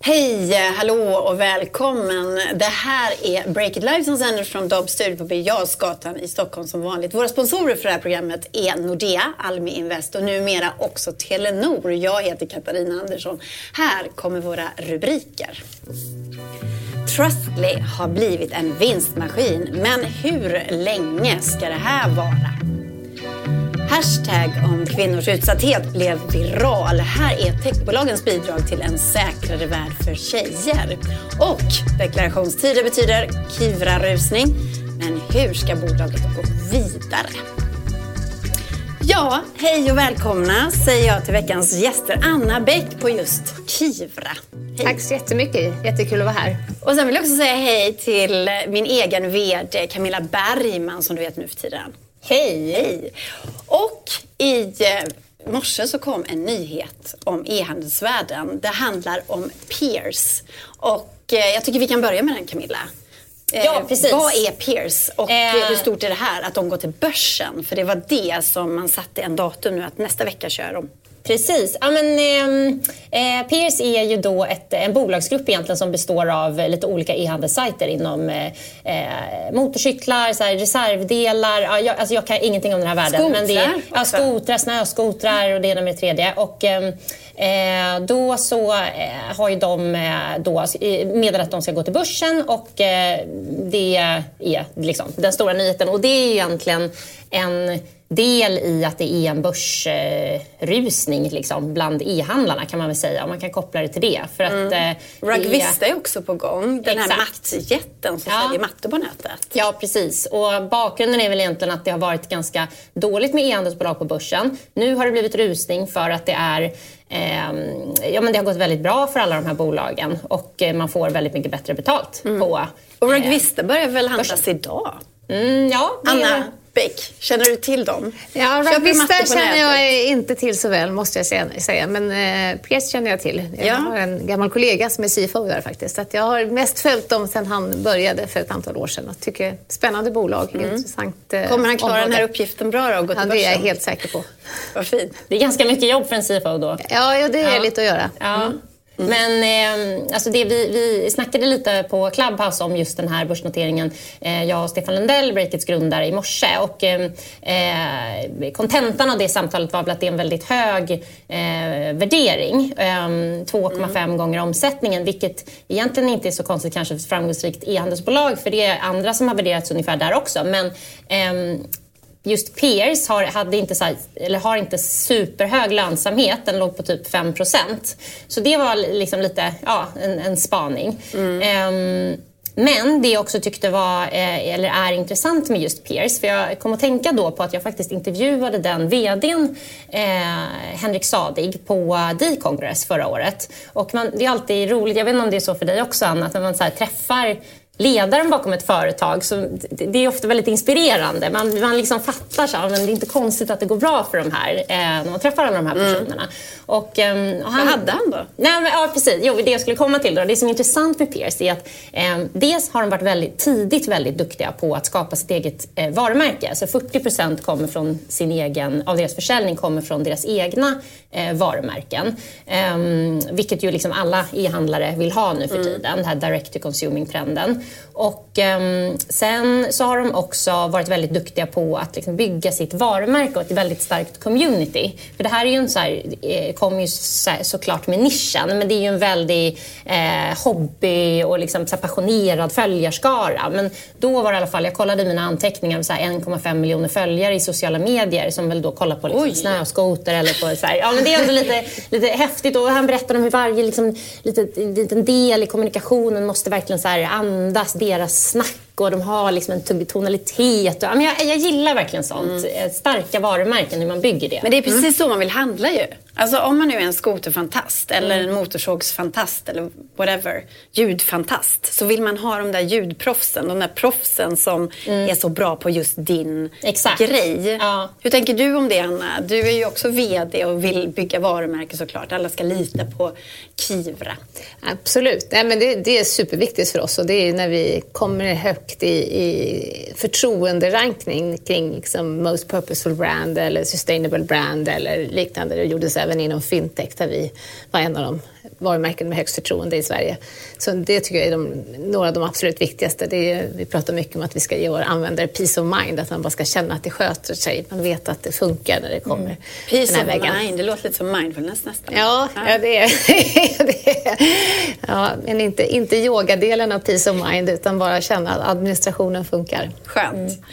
Hej, hallå och välkommen. Det här är Break It Live som sänder från Dobb Studio på Birger i Stockholm som vanligt. Våra sponsorer för det här programmet är Nordea, Almi Invest och numera också Telenor. Jag heter Katarina Andersson. Här kommer våra rubriker. Trustly har blivit en vinstmaskin, men hur länge ska det här vara? Hashtag om kvinnors utsatthet blev viral. Här är techbolagens bidrag till en säkrare värld för tjejer. Och deklarationstider betyder Kivra-rusning. Men hur ska bolaget gå vidare? Ja, hej och välkomna säger jag till veckans gäster. Anna Bäck på just Kivra. Hej. Tack så jättemycket. Jättekul att vara här. Och sen vill jag också säga hej till min egen VD Camilla Bergman som du vet nu för tiden. Hej! Hej! Och i eh, morse så kom en nyhet om e-handelsvärlden. Det handlar om Peers. Och eh, jag tycker vi kan börja med den Camilla. Eh, ja, precis. Vad är Peers och eh. hur stort är det här att de går till börsen? För det var det som man satte en datum nu att nästa vecka kör de. Precis. Ja, men, ehm, eh, Peers är ju då ett, en bolagsgrupp egentligen som består av lite olika e-handelssajter inom eh, eh, motorcyklar, så här, reservdelar. Ja, jag, alltså jag kan ingenting om den här världen. Skotrar men det är, ja, skotrar, snöskotrar och det ena med det tredje. Och, ehm, Eh, då så eh, har ju de eh, då meddelat att de ska gå till börsen och eh, det är liksom den stora nyheten. Och det är egentligen en del i att det är en börsrusning liksom, bland e-handlarna kan man väl säga. Man kan koppla det till det. För att, mm. eh, Rugvista är också på gång. Den exakt. här mattjätten som ja. säljer mattor på nätet. Ja, precis. Och bakgrunden är väl egentligen att det har varit ganska dåligt med e-handelsbolag på börsen. Nu har det blivit rusning för att det är eh, Ehm, ja, men det har gått väldigt bra för alla de här bolagen och eh, man får väldigt mycket bättre betalt mm. på och Rugvista börjar väl handlas idag? Mm, ja, Anna, Beck, känner du till dem? Ja, Rugvista känner jag inte till så väl måste jag säga. Men eh, Pierce känner jag till. Jag ja. har en gammal kollega som är CFO där faktiskt. Så jag har mest följt dem sedan han började för ett antal år sedan. Och tycker spännande bolag, mm. intressant eh, Kommer han klara område. den här uppgiften bra då? Och gå till ja, det är jag helt säker på. Vad fint. Det är ganska mycket jobb för en CFO då. Ja, ja det är ja. lite att göra. Ja. Mm. Mm. Men eh, alltså det vi, vi snackade lite på Clubhouse om just den här börsnoteringen, eh, jag och Stefan Lundell, Breakits grundare, i morse. Och eh, kontentan av det samtalet var väl att det är en väldigt hög eh, värdering. 2,5 mm. gånger omsättningen, vilket egentligen inte är så konstigt kanske för ett framgångsrikt e-handelsbolag, för det är andra som har värderats ungefär där också. Men ehm, just Peers har, hade inte, eller har inte superhög lönsamhet. Den låg på typ 5% Så det var liksom lite ja, en, en spaning. Mm. Um, men det jag också tyckte var, eh, eller är intressant med just Peers, för jag kom att tänka då på att jag faktiskt intervjuade den VDn, eh, Henrik Sadig, på D-Congress förra året. Och man, det är alltid roligt, jag vet inte om det är så för dig också Anna, att när man så träffar ledaren bakom ett företag. Så det är ofta väldigt inspirerande. Man, man liksom fattar så men det är inte konstigt att det går bra för de här eh, när man träffar alla de här mm. personerna. Mm. Och, eh, och han, Vad hade han då? Nej, men, ja, precis. Jo, det jag skulle komma till då. Det som är intressant med Pierce är att eh, dels har de varit väldigt tidigt väldigt duktiga på att skapa sitt eget eh, varumärke. Så 40% kommer från sin egen, av deras försäljning kommer från deras egna eh, varumärken. Ehm, vilket ju liksom alla e-handlare vill ha nu för mm. tiden, den här direct to consuming-trenden. Och eh, sen så har de också varit väldigt duktiga på att liksom bygga sitt varumärke och ett väldigt starkt community. För det här är ju en så här, eh, kommer ju så, såklart med nischen, men det är ju en väldig eh, hobby och liksom så passionerad följarskara. Men då var det i alla fall, jag kollade mina anteckningar, 1,5 miljoner följare i sociala medier som väl då kollar på liksom snöskoter eller på så här, ja men det är ändå lite, lite häftigt och han berättar om hur varje liksom, liten, liten del i kommunikationen måste verkligen så här andas deras snack och de har liksom en tonalitet. Och, jag, jag gillar verkligen sånt. Mm. Starka varumärken, hur man bygger det. Men det är precis mm. så man vill handla ju. Alltså om man nu är en skoterfantast eller en motorsågsfantast eller whatever, ljudfantast, så vill man ha de där ljudproffsen, de där proffsen som mm. är så bra på just din Exakt. grej. Ja. Hur tänker du om det Anna? Du är ju också VD och vill bygga varumärke såklart. Alla ska lita på Kivra. Absolut, Nej, men det, det är superviktigt för oss och det är när vi kommer högt i, i förtroenderankning kring liksom, most purposeful brand eller sustainable brand eller liknande. Det gjordes även inom fintech där vi var en av de varumärken med högst förtroende i Sverige. Så det tycker jag är de, några av de absolut viktigaste. Är, vi pratar mycket om att vi ska ge våra användare peace of mind, att man bara ska känna att det sköter sig. Man vet att det funkar när det kommer mm. Peace of vägen. mind, det låter lite som mindfulness nästan. Ja, ja. ja det, är, det är. Ja, men inte, inte yogadelen av peace of mind, utan bara känna att administrationen funkar. Skönt. Mm.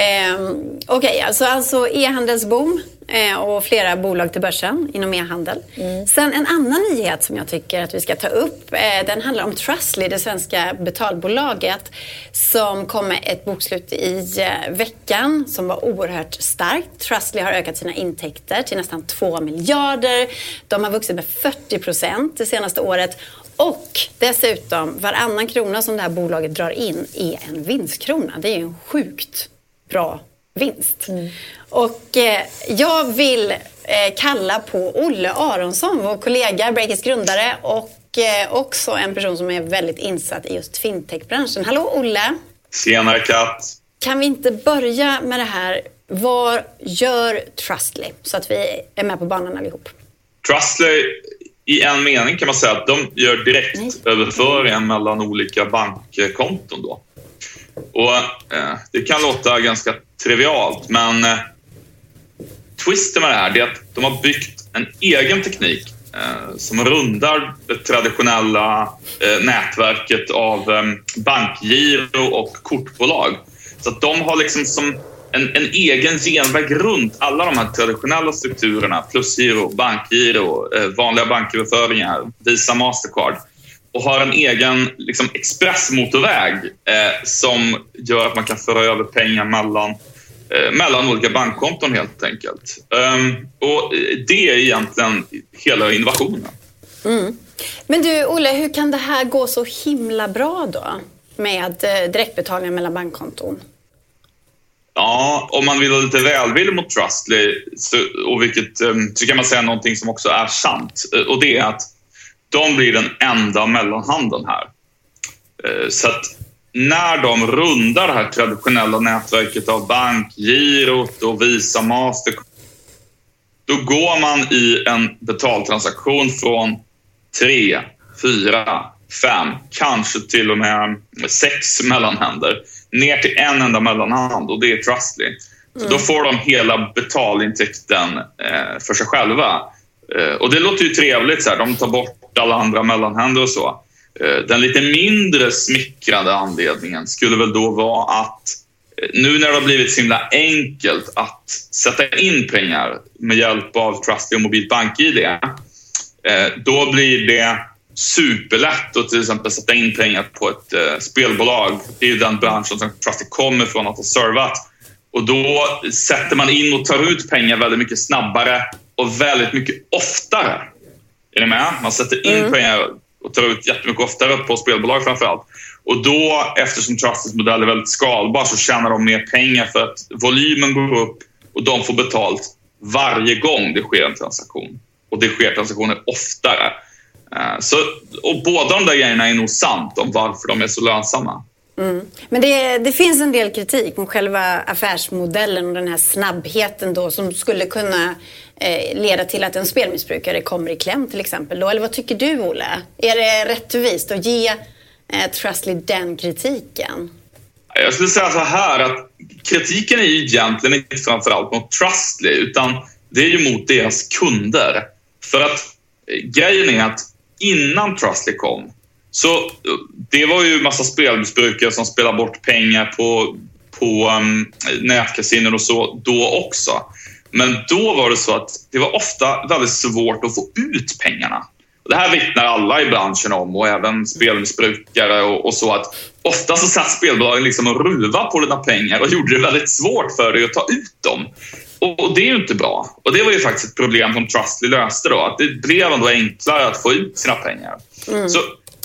Eh, Okej, okay, alltså, alltså e-handelsboom eh, och flera bolag till börsen inom e-handel. Mm. Sen en annan nyhet som jag tycker att vi ska ta upp, eh, den handlar om Trustly, det svenska betalbolaget som kom med ett bokslut i eh, veckan som var oerhört starkt. Trustly har ökat sina intäkter till nästan 2 miljarder. De har vuxit med 40 procent det senaste året och dessutom, varannan krona som det här bolaget drar in är en vinstkrona. Det är ju en sjukt bra vinst. Mm. Och eh, jag vill eh, kalla på Olle Aronsson, vår kollega, Breakits grundare och eh, också en person som är väldigt insatt i just fintechbranschen. Hallå Olle! Tjenare Kat! Kan vi inte börja med det här, vad gör Trustly? Så att vi är med på banan allihop. Trustly, i en mening kan man säga att de gör direktöverföringar mellan olika bankkonton. Då. Och eh, Det kan låta ganska trivialt, men eh, twisten med det här är att de har byggt en egen teknik eh, som rundar det traditionella eh, nätverket av eh, bankgiro och kortbolag. Så att de har liksom som en, en egen genväg runt alla de här traditionella strukturerna, plusgiro, bankgiro, eh, vanliga banköverföringar, Visa, Mastercard och har en egen liksom, expressmotorväg eh, som gör att man kan föra över pengar mellan, eh, mellan olika bankkonton helt enkelt. Um, och det är egentligen hela innovationen. Mm. Men du, Olle, hur kan det här gå så himla bra då med eh, direktbetalningar mellan bankkonton? Ja, om man vill vara lite välvillig mot Trustly så, och vilket, um, så kan man säga någonting som också är sant och det är att de blir den enda mellanhanden här. Eh, så att när de rundar det här traditionella nätverket av bankgirot och Visa, Mastercard, då går man i en betaltransaktion från tre, fyra, fem, kanske till och med sex mellanhänder ner till en enda mellanhand och det är Trustly. Så då mm. får de hela betalintäkten eh, för sig själva. Eh, och det låter ju trevligt, så här. de tar bort alla andra mellanhänder och så. Eh, den lite mindre smickrande anledningen skulle väl då vara att eh, nu när det har blivit så himla enkelt att sätta in pengar med hjälp av Trusty och mobilt BankID, eh, då blir det superlätt att till exempel sätta in pengar på ett spelbolag. Det är ju den branschen som Trusty kommer från att ha servat. Och då sätter man in och tar ut pengar väldigt mycket snabbare och väldigt mycket oftare. Är ni med? Man sätter in mm. pengar och tar ut jättemycket oftare på spelbolag framför allt. Och då, eftersom Trusteds modell är väldigt skalbar, så tjänar de mer pengar för att volymen går upp och de får betalt varje gång det sker en transaktion. Och det sker transaktioner oftare. Eh, så, och båda de där grejerna är nog sant om varför de är så lönsamma. Mm. Men det, det, finns en del kritik mot själva affärsmodellen och den här snabbheten då som skulle kunna Eh, leda till att en spelmissbrukare kommer i kläm till exempel. Då. Eller vad tycker du Olle? Är det rättvist att ge eh, Trustly den kritiken? Jag skulle säga så här att kritiken är ju egentligen inte framförallt mot Trustly utan det är ju mot deras kunder. För att eh, grejen är att innan Trustly kom så eh, det var ju massa spelmissbrukare som spelade bort pengar på, på ehm, um, nätkasinon och så då också. Men då var det så att det var ofta väldigt svårt att få ut pengarna. Det här vittnar alla i branschen om och även spelmissbrukare och, och så att ofta så satt spelbolagen liksom och ruva på dina pengar och gjorde det väldigt svårt för dig att ta ut dem. och det är ju inte bra. Och det var ju faktiskt ett problem som Trustly löste då. Att det blev ändå enklare att få ut sina pengar. Mm. Så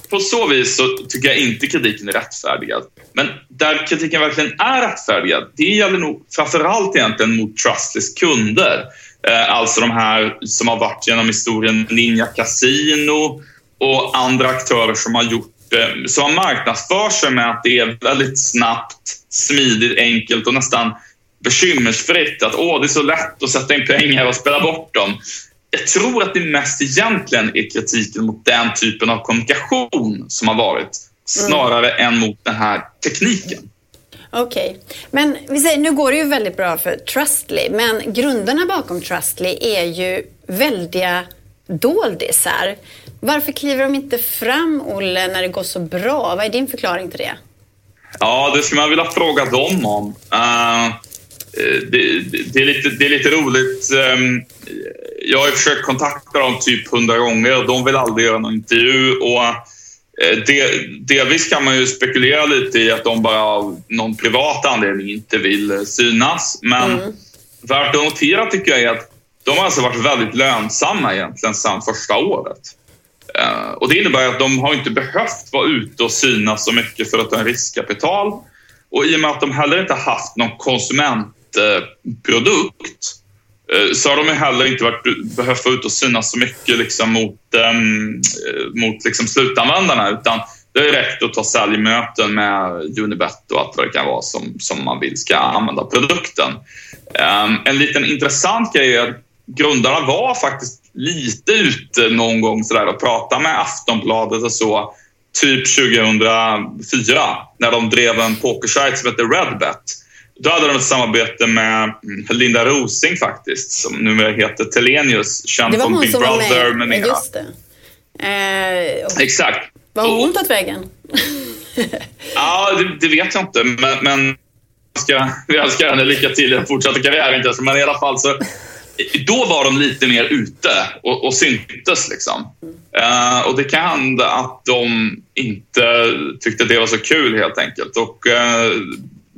på så vis så tycker jag inte kritiken är rättfärdigad. Men där kritiken verkligen är rättfärdigad, det gäller nog framförallt egentligen mot Trustlys kunder. Eh, alltså de här som har varit genom historien Ninja Casino och andra aktörer som har gjort eh, som har marknadsför sig med att det är väldigt snabbt, smidigt, enkelt och nästan bekymmersfritt. Att åh, det är så lätt att sätta in pengar och spela bort dem. Jag tror att det mest egentligen är kritiken mot den typen av kommunikation som har varit snarare mm. än mot den här tekniken. Okej, okay. men vi säger, nu går det ju väldigt bra för Trustly, men grunderna bakom Trustly är ju väldiga doldisar. Varför kliver de inte fram, Olle, när det går så bra? Vad är din förklaring till det? Ja, det skulle man vilja fråga dem om. Uh, det, det, är lite, det är lite roligt. Um, jag har försökt kontakta dem typ hundra gånger och de vill aldrig göra någon intervju. Och det, delvis kan man ju spekulera lite i att de bara av någon privat anledning inte vill eh, synas. Men mm. värt att notera tycker jag är att de har alltså varit väldigt lönsamma egentligen sedan första året. Uh, och det innebär att de har inte behövt vara ute och synas så mycket för att ha en riskkapital. Och i och med att de heller inte haft någon konsumentprodukt Eh, Eh, så har de heller inte varit, behövt vara ute och synas så mycket liksom mot, um, mot liksom slutanvändarna utan det har räckt att ta säljmöten med Unibet och allt vad det kan vara som, som man vill ska använda produkten. Um, en liten intressant grej är att grundarna var faktiskt lite ute någon gång sådär och pratade med Aftonbladet och så typ 2004 när de drev en pokersajt som hette Redbet då hade de ett samarbete med Linda Rosing faktiskt, som numera heter Telenius, känd från Big Brother med, mera. Just det. Eh, Exakt. Vad har hon tagit vägen? ja, det, det, vet jag inte, men, men ska, vi önskar henne lycka till i den fortsatta karriären Men i alla fall så, då var de lite mer ute och, och syntes. Liksom. Uh, och det kan hända att de inte tyckte det var så kul helt enkelt. Och uh,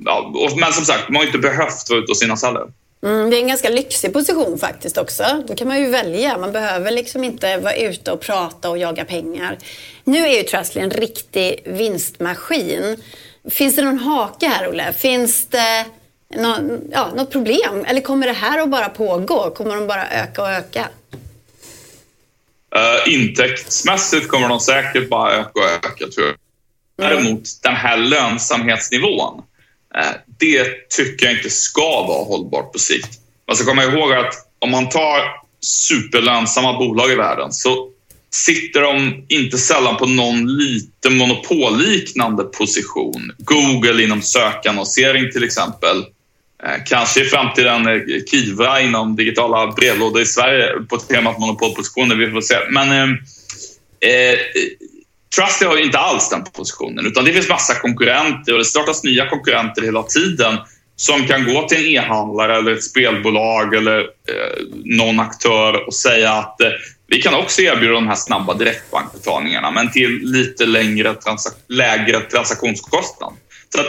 ja, men som sagt, man har inte behövt vara ute och synas heller. Mm, det är en ganska lyxig position faktiskt också. Då kan man ju välja. Man behöver liksom inte vara ute och prata och jaga pengar. Nu är ju Trustly en riktig vinstmaskin. Finns det någon hake här, Olle? Finns det någon, ja, något problem? Eller kommer det här att bara pågå? Kommer de bara öka och öka? Uh, intäktsmässigt kommer de säkert bara öka och öka, tror jag. Mm. Däremot den här lönsamhetsnivån Eh, det tycker jag inte ska vara hållbart på sikt. Man ska komma ihåg att om man tar superlönsamma bolag i världen så sitter de inte sällan på någon lite monopolliknande position. Google inom sökannonsering till exempel. Eh, kanske i framtiden Kiva inom digitala brevlådor i Sverige på temat monopolpositioner. Vi får se. Men eh, eh Trusty Trustly har ju inte alls den positionen utan det finns massa konkurrenter och det startas nya konkurrenter hela tiden som kan gå till en e-handlare eller ett spelbolag eller eh, någon aktör och säga att eh, vi kan också erbjuda de här snabba direktbankbetalningarna men till lite längre transak lägre transaktionskostnad. Så att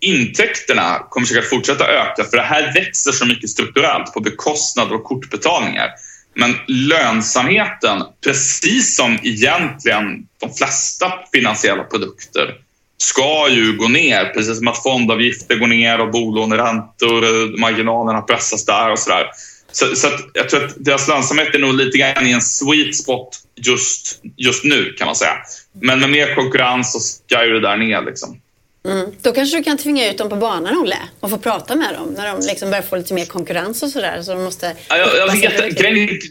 intäkterna kommer säkert fortsätta öka för det här växer så mycket strukturellt på bekostnad av kortbetalningar. Men lönsamheten, precis som egentligen de flesta finansiella produkter, ska ju gå ner. Precis som att fondavgifter går ner och bolåneräntor, marginalerna pressas där och sådär. Så, så jag tror att deras lönsamhet är nog lite grann i en sweet spot just, just nu kan man säga. Men med mer konkurrens så ska ju det där ner. Liksom. Mm. Då kanske du kan tvinga ut dem på banan, Olle, och få prata med dem när de liksom börjar få lite mer konkurrens och sådär. Så de måste... Ja, jag, jag vet,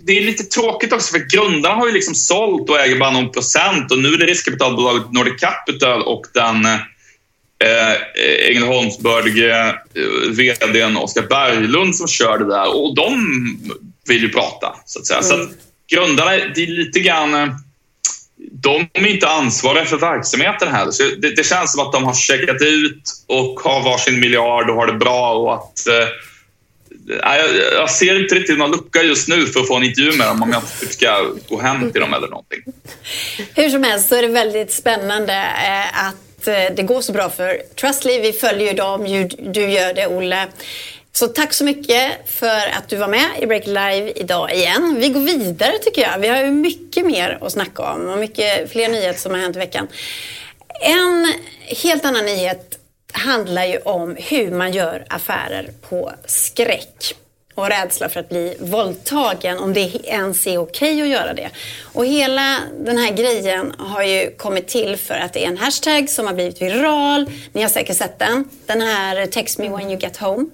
det är lite tråkigt också, för grundarna har ju liksom sålt och äger bara någon procent och nu är det riskkapitalbolaget Nordic Capital och den eh, Ängelholmsbördige eh, vdn Oskar Berglund som kör det där och de vill ju prata, så att säga. Mm. Så att grundarna, det är lite grann eh, de är inte ansvariga för verksamheten heller. Så det, det, känns som att de har checkat ut och har varsin miljard och har det bra. Och att, eh, jag, jag, ser inte riktigt någon lucka just nu för att få en intervju med dem om jag inte ska gå hem till dem eller någonting. Hur som helst så är det väldigt spännande eh, att eh, det går så bra för Trustly. Vi följer ju dem, du gör det Olle. Så tack så mycket för att du var med i Break Live idag igen. Vi går vidare tycker jag. Vi har ju mycket mer att snacka om och mycket fler nyheter som har hänt i veckan. En helt annan nyhet handlar ju om hur man gör affärer på skräck och rädsla för att bli våldtagen, om det ens är okej att göra det. Och hela den här grejen har ju kommit till för att det är en hashtag som har blivit viral. Ni har säkert sett den. Den här Text me when you get home.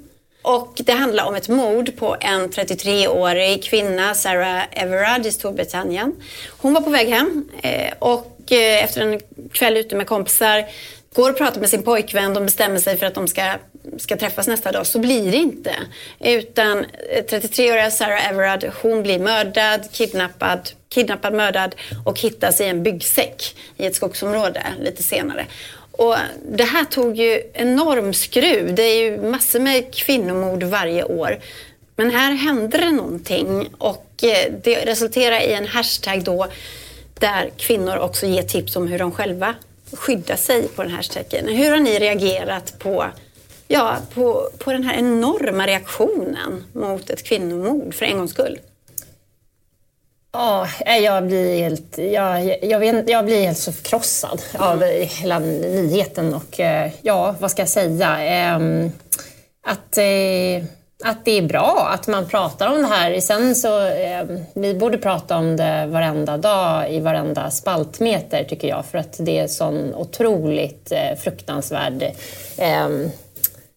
Och det handlar om ett mord på en 33-årig kvinna, Sarah Everard i Storbritannien. Hon var på väg hem eh, och eh, efter en kväll ute med kompisar går och pratar med sin pojkvän, de bestämmer sig för att de ska, ska träffas nästa dag, så blir det inte. Utan eh, 33-åriga Sarah Everard, hon blir mördad, kidnappad, kidnappad, mördad och hittas i en byggsäck i ett skogsområde lite senare. Och det här tog ju enorm skruv. Det är ju massor med kvinnomord varje år. Men här hände det någonting och eh, det resulterar i en hashtag då där kvinnor också ger tips om hur de själva skyddar sig på den här hashtaggen. Hur har ni reagerat på, ja, på, på den här enorma reaktionen mot ett kvinnomord för en gångs skull? Ja, jag blir helt, jag, jag, vet, jag blir helt så förkrossad mm. av hela nyheten och eh, ja, vad ska jag säga? Ehm, att, eh, att det är bra att man pratar om det här. Sen så, ehm, vi borde prata om det varenda dag i varenda spaltmeter tycker jag för att det är sån otroligt eh, fruktansvärd ehm,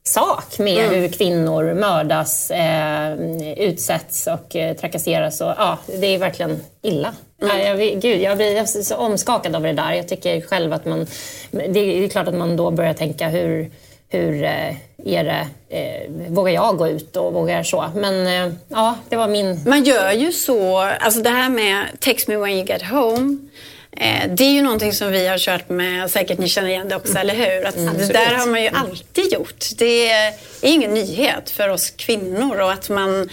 sak med mm. hur kvinnor mördas, eh, utsätts och eh, trakasseras. Och, ja, det är verkligen illa. Mm. Jag, gud, jag blir så omskakad av det där. Jag tycker själv att man... Det är klart att man då börjar tänka hur, hur eh, är det, eh, vågar jag gå ut och vågar så? Men eh, ja, det var min... Man gör ju så, alltså det här med text me when you get home det är ju någonting som vi har kört med, säkert ni känner igen det också, eller hur? Att mm, det där har man ju alltid gjort. Det är ingen nyhet för oss kvinnor och att man,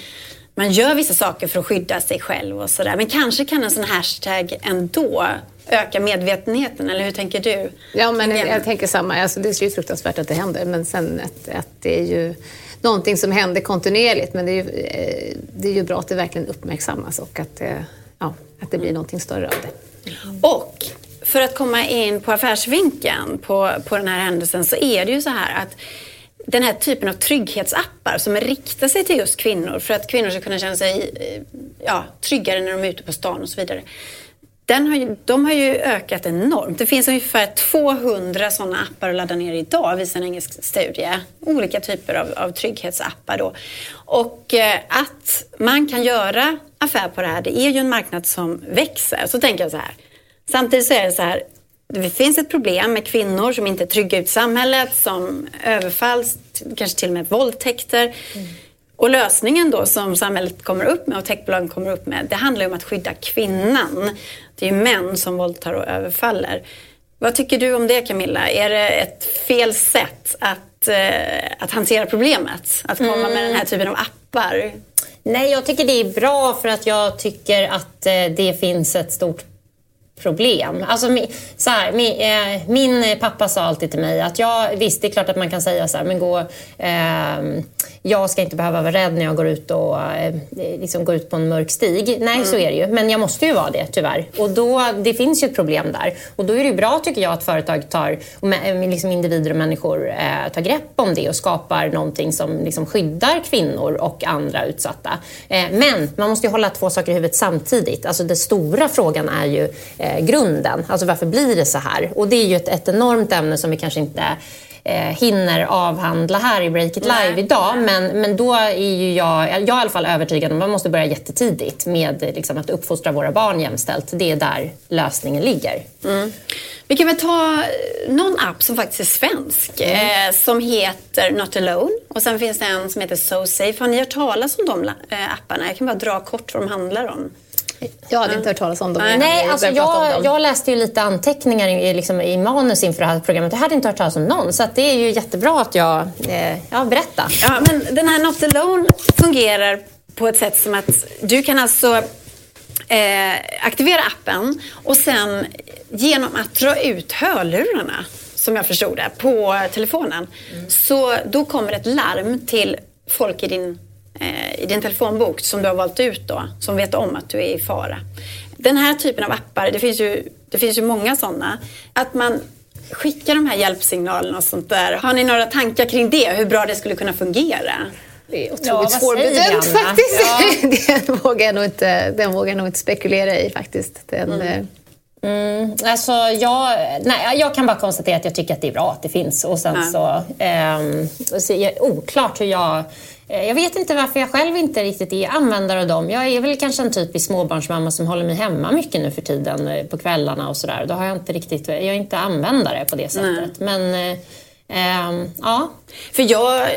man gör vissa saker för att skydda sig själv och sådär. Men kanske kan en sån hashtag ändå öka medvetenheten, eller hur tänker du? Ja, men jag, jag tänker samma. Alltså, det är ju fruktansvärt att det händer, men sen att, att det är ju någonting som händer kontinuerligt. Men det är, ju, eh, det är ju bra att det verkligen uppmärksammas och att, ja, att det blir någonting större av det. Och för att komma in på affärsvinkeln på, på den här händelsen så är det ju så här att den här typen av trygghetsappar som riktar sig till just kvinnor för att kvinnor ska kunna känna sig eh, ja, tryggare när de är ute på stan och så vidare. Den har ju, de har ju ökat enormt. Det finns ungefär 200 sådana appar att ladda ner idag, visar en engelsk studie. Olika typer av, av trygghetsappar då. Och eh, att man kan göra affär på det här, det är ju en marknad som växer. Så tänker jag så här. Samtidigt så är det så här, det finns ett problem med kvinnor som inte är trygga ut samhället, som överfalls, kanske till och med våldtäkter. Mm. Och lösningen då som samhället kommer upp med och techbolagen kommer upp med, det handlar ju om att skydda kvinnan. Det är män som våldtar och överfaller. Vad tycker du om det Camilla? Är det ett fel sätt att, eh, att hantera problemet? Att komma mm. med den här typen av appar? Nej, jag tycker det är bra för att jag tycker att eh, det finns ett stort problem. Alltså, så här, min, eh, min, pappa sa alltid till mig att jag, visst det är klart att man kan säga så här, men gå, eh, jag ska inte behöva vara rädd när jag går ut, och, eh, liksom går ut på en mörk stig. Nej, mm. så är det ju. Men jag måste ju vara det tyvärr. Och då, det finns ju ett problem där. Och då är det bra tycker jag att företag tar, och liksom individer och människor eh, tar grepp om det och skapar någonting som liksom skyddar kvinnor och andra utsatta. Eh, men man måste ju hålla två saker i huvudet samtidigt. Alltså den stora frågan är ju eh, grunden. Alltså varför blir det så här? Och det är ju ett, ett enormt ämne som vi kanske inte eh, hinner avhandla här i Break It Live Nej. idag. Men, men då är ju jag, jag är i alla fall övertygad om att man måste börja jättetidigt med liksom, att uppfostra våra barn jämställt. Det är där lösningen ligger. Mm. Vi kan väl ta någon app som faktiskt är svensk mm. eh, som heter Not Alone och sen finns det en som heter So Safe. Har ni hört talas om de eh, apparna? Jag kan bara dra kort vad de handlar om. Jag hade inte hört talas om dem. Nej, alltså jag, jag läste ju lite anteckningar i, liksom, i manus inför det här programmet. Jag hade inte hört talas om någon. Så det är ju jättebra att jag eh, ja, berättar. Ja, men den här Not Alone fungerar på ett sätt som att du kan alltså eh, aktivera appen och sen genom att dra ut hörlurarna som jag förstod det, på telefonen. Mm. Så då kommer ett larm till folk i din, i din telefonbok som du har valt ut då, som vet om att du är i fara. Den här typen av appar, det finns ju, det finns ju många sådana. Att man skickar de här hjälpsignalerna och sånt där. Har ni några tankar kring det? Hur bra det skulle kunna fungera? Det är otroligt ja, svårbedömt faktiskt. Ja. den, vågar jag nog inte, den vågar jag nog inte spekulera i faktiskt. Den, mm. Eh, mm, alltså jag, nej, jag kan bara konstatera att jag tycker att det är bra att det finns. Och sen ja. så, eh, så oklart hur jag Eh, jag vet inte varför jag själv inte riktigt är användare av dem. Jag är väl kanske en typisk småbarnsmamma som håller mig hemma mycket nu för tiden eh, på kvällarna och sådär. Då har jag inte riktigt, jag är inte användare på det sättet. Nej. Men eh, ja. För jag,